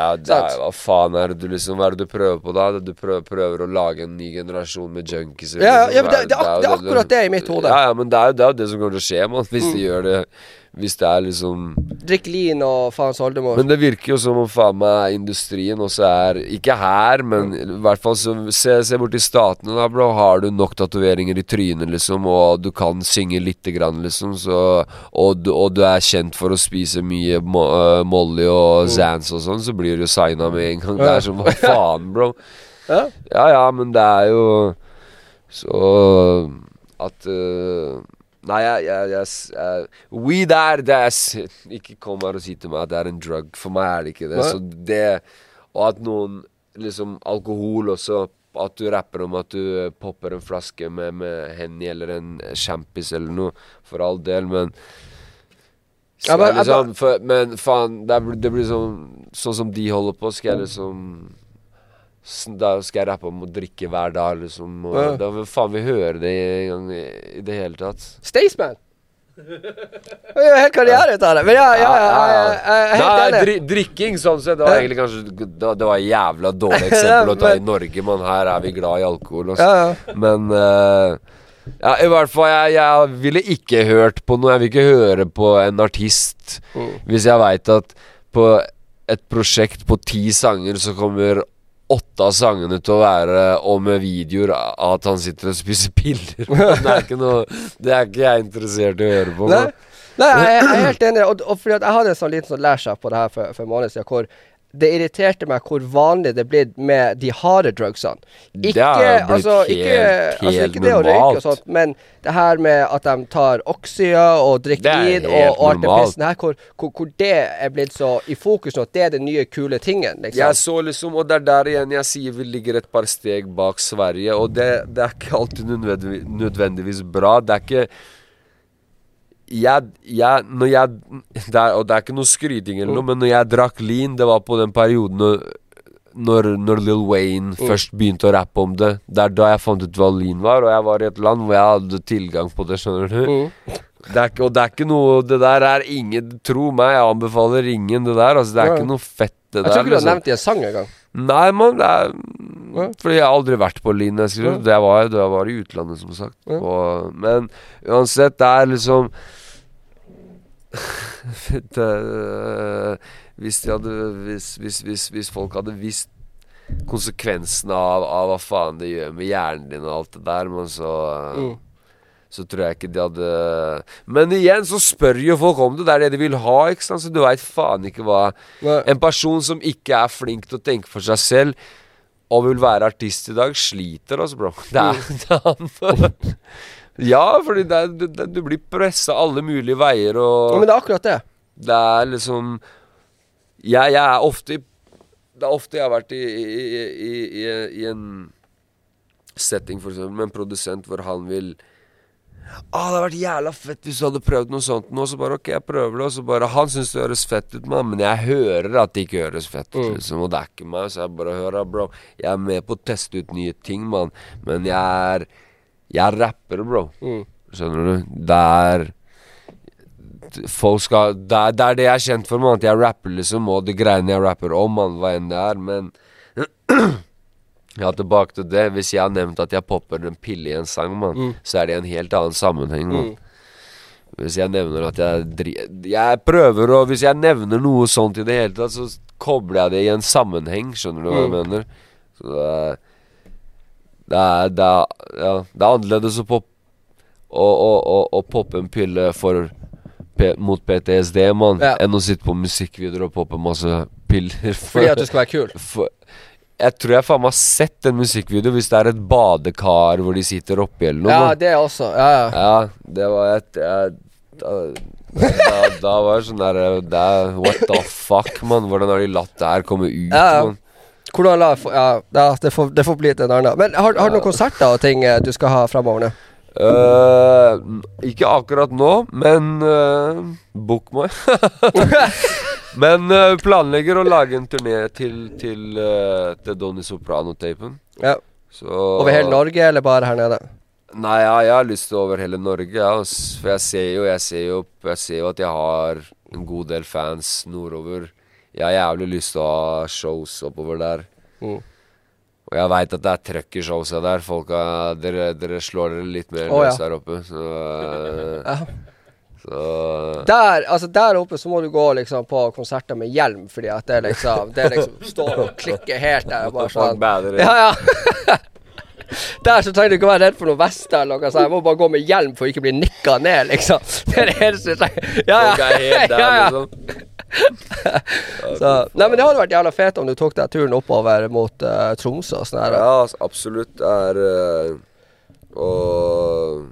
Hva faen er det du liksom Hva er det du prøver på da? Du prøver, prøver å lage en ny generasjon med junkies? Ja, ja, men det- er akkurat det i mitt hode. Ja, ja, men det er jo det, er jo det som kommer til å skje, man. Hvis de gjør det Hvis det er liksom Drikk lean og faens oldemor. Men det virker jo som om faen meg industrien også er Ikke her, men i hvert fall så Se, se bort statene, da, bro. Har du nok tatoveringer i trynet, liksom, og du kan synge lite grann, liksom, så og, du- og du er kjent for å spise mye mo uh, Molly og Zans og sånn, så blir du signa med en gang. Det er som hva faen, bro. Ja. Ja ja, men det er jo Så at øh, Nei, jeg, jeg, jeg, Weed er er Ikke kom her og si til meg at det er en drug. For meg er det ikke det. Nei. Så det Og at noen liksom Alkohol også. At du rapper om at du øh, popper en flaske med, med Henny eller en champis eller noe, for all del, men Ja, skal men- jeg liksom, for, men faen, det, blir- det blir sånn Sånn som de holder på, skal jeg liksom Da skal jeg rappe om å drikke hver dag, liksom. Og Ja. Da vil faen vi høre det en gang i, i det hele tatt. Staysman. Det er jo helt karriere ut av det. Men ja, ja, ja, jeg, jeg, jeg Nei, dri drikking sånn sett, det var egentlig kanskje Det, var- det var et jævla dårlig eksempel å ta i Norge, men her er vi glad i alkohol. Også. Ja, ja. Men uh, ja, i hvert fall, jeg, jeg ville ikke hørt på noe. Jeg vil ikke høre på en artist Mm. hvis jeg veit at på et prosjekt på ti sanger så kommer åtte av sangene til å være og med videoer av at han sitter og spiser piller. Det er ikke noe Det er ikke jeg interessert i å høre på. Nei, nei jeg, jeg er helt enig. Og, og fordi jeg hadde en sånn liten sånn lærsjef på det her for, for en måned siden, hvor det irriterte meg hvor vanlig det er blitt med de harde drugsene. Det er har blitt altså, ikke, helt- altså, helt ikke det å røyke normalt. og sånt, men det her med at de tar Oxya og drikker er weed og, og alt det normalt. pissen her, hvor, hvor, hvor det er blitt så i fokus nå, at det er den nye kule tingen, liksom. Jeg så liksom, og det er der igjen jeg sier vi ligger et par steg bak Sverige. Og det, det er ikke alltid nødvendigvis bra. Det er ikke jeg, jeg, når jeg det er, Og det er ikke noe skryting eller noe, men når jeg drakk lean, det var på den perioden når, når, Lil Wayne først begynte å rappe om det. Det er da jeg fant ut hva lean var, og jeg var i et land hvor jeg hadde tilgang på det, skjønner du. Mm. Det er og det er ikke noe Det der er ingen Tro meg, jeg anbefaler ingen det der. Altså, det er Ja. ikke noe fett, det Jeg tror ikke du har liksom. nevnt det i en sang engang. Nei, mann, Ja. Fordi jeg har aldri vært på Linn. Jeg. Ja. Det var jeg var i utlandet, som sagt. Ja. Og, men uansett, det er liksom det, hvis, de hadde, hvis, hvis, hvis, folk hadde visst konsekvensene av, av hva faen det gjør med hjernen din og alt det der, men så Mm. så tror jeg ikke de hadde Men igjen så spør jo folk om det. Det er det de vil ha, ikke sant. Så du veit faen ikke hva Nei. En person som ikke er flink til å tenke for seg selv, og vil være artist i dag, sliter altså, bro. Det er, det er han. Ja, fordi det du, det, du blir pressa alle mulige veier, Ja, men det er akkurat det. det er liksom jeg, jeg er ofte Det er ofte jeg har vært i, i, i, i, i en setting for eksempel med en produsent hvor han vil ah, det hadde vært jævla fett hvis du hadde prøvd noe sånt nå. Så bare ok, jeg prøver det. Og så bare Han syns det høres fett ut, mann, men jeg hører at det ikke høres fett ut. Mm. Liksom, og det er ikke meg, så jeg bare hører, bro. Jeg er med på å teste ut nye ting, mann. Men jeg er Jeg er rapper, bro. Mm. Skjønner du? Det er Folk skal det er, det er det jeg er kjent for, man. At jeg rapper, liksom. Og de greiene jeg rapper om, man. Hva enn det er. Men Ja, tilbake til det. Hvis jeg har nevnt at jeg popper en pille i en sang, man, Mm. så er det i en helt annen sammenheng. Man. Mm. Hvis jeg nevner at jeg dri Jeg prøver å Hvis jeg nevner noe sånt i det hele tatt, så kobler jeg det i en sammenheng. Skjønner du hva jeg Mm. mener? Så det er Det er, det er, ja, det er annerledes å poppe å, å, å, poppe en pille for mot PTSD, mann, Ja. enn å sitte på musikkvideoer og poppe masse piller. For, Fordi at du skal være kul. for, jeg tror jeg faen meg har sett en musikkvideo hvis det er et badekar hvor de sitter oppi eller noe. Ja, det også. Ja, ja. Ja, det var et jeg, da, da, da var det sånn der er, What the fuck, mann? Hvordan har de latt det her komme ut, Ja, ja. mann? Hvordan Ja, ja det, får, det får bli til en annen. Men har, har du noen konserter og ting eh, du skal ha fremover nå? Uh, ikke akkurat nå, men uh, book meg. men uh, planlegger å lage en turné til, til, uh, til Donny Soprano-tapen. Ja. Så Over hele Norge, eller bare her nede? Nei, ja, jeg har lyst til over hele Norge, ja. For jeg ser jo, jeg ser jo, jeg ser jo at jeg har en god del fans nordover. Jeg har jævlig lyst til å ha shows oppover der. Mm. Og jeg veit at det er trøkk i showsa der. Folka, dere, dere slår dere litt mer ja. løs der oppe. Så, eh, Ja. så Der, altså der oppe så må du gå liksom på konserter med hjelm, fordi at det liksom Det liksom står og klikker helt der. Bare sånn. Ja, ja. Der så trenger du ikke være redd for noe vest eller noe sånt. Jeg må bare gå med hjelm for å ikke bli nikka ned, liksom. Det er det eneste jeg trenger. Ja, ja. Ja, ja. liksom. Så, nei, men det hadde vært jævla fett om du tok deg turen oppover mot uh, Tromsø og sånn her. Ja, altså, absolutt. Det er uh, Og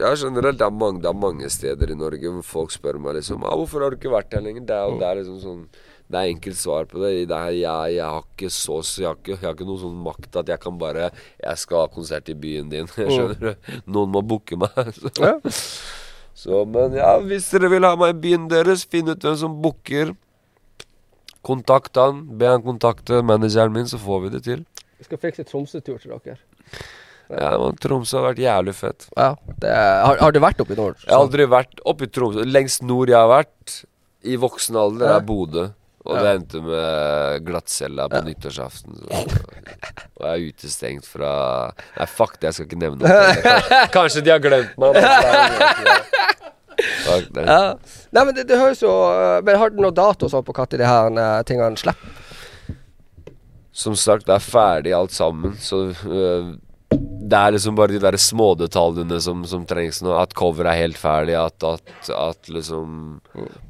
Ja, generelt, det er, mange, det er mange steder i Norge hvor folk spør meg liksom ah, 'Hvorfor har du ikke vært her lenger?' Det er, jo- er liksom sånn Det er enkelt svar på det. det er, jeg, jeg har ikke så jeg har ikke, jeg har ikke noen sånn makt at jeg kan bare 'Jeg skal ha konsert i byen din'. Skjønner du? Noen må booke meg. Så, Ja. så, men ja, hvis dere vil ha meg i byen deres, finn ut hvem som booker. Kontakt han. Be han kontakte manageren min, så får vi det til. Vi skal fikse Tromsø-tur til dere. Ja, men Tromsø har vært jævlig fett. Ja, det, har, har du vært oppe i nord? Jeg har aldri vært oppe i Tromsø. Lengst nord jeg har vært i voksen alder, er Bodø. Og det endte med glattcella på nyttårsaften. Og jeg er utestengt fra Nei, fuck det, jeg skal ikke nevne det. Kanskje de har glemt meg. Fuck det. Ja. Nei, men det, det høres jo øh, Men har du noe dato sånn på når de her øh, tingene slipper? Som sagt, det er ferdig alt sammen, så øh, det er liksom bare de der smådetaljene som, som trengs nå. At cover er helt ferdig, at, at, at liksom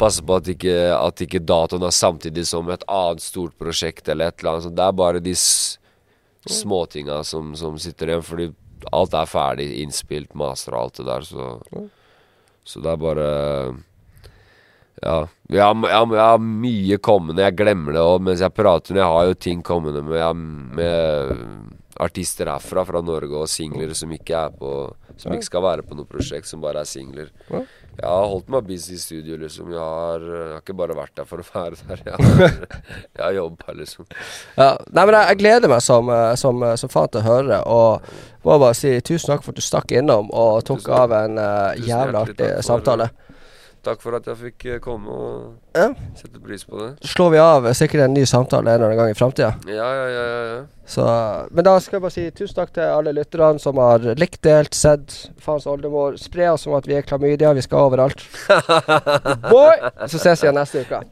Passe på at ikke, at ikke datoen er samtidig som et annet stort prosjekt eller et eller annet. Så det er bare de småtinga som, som sitter igjen, fordi alt er ferdig innspilt, master og alt det der, så Så det er bare ja. Jeg har, jeg, jeg har mye kommende. Jeg glemmer det òg mens jeg prater. Jeg har jo ting kommende med, med artister herfra, fra Norge, og singler som ikke er på Som ikke skal være på noe prosjekt, som bare er singler. Jeg har holdt meg busy i studio, liksom. Jeg har, jeg har ikke bare vært der for å være der. Jeg har, jeg har jobba, liksom. Ja. Nei, men jeg, jeg gleder meg som, øh, som, øh, som faen til å høre, og må bare si tusen takk for at du stakk innom og tok Tusen- av en uh, jævlig artig samtale. Takk for at jeg fikk eh, komme, og Ja. sette pris på det. Slår vi av øh, sikkert en ny samtale en eller annen gang i framtida. Ja, ja, ja, ja. Så, men da skal jeg bare si tusen takk til alle lytterne som har likt, delt, sett faens oldemor. Spre oss om at vi er klamydia, vi skal overalt. Boy! Så ses vi igjen neste uke.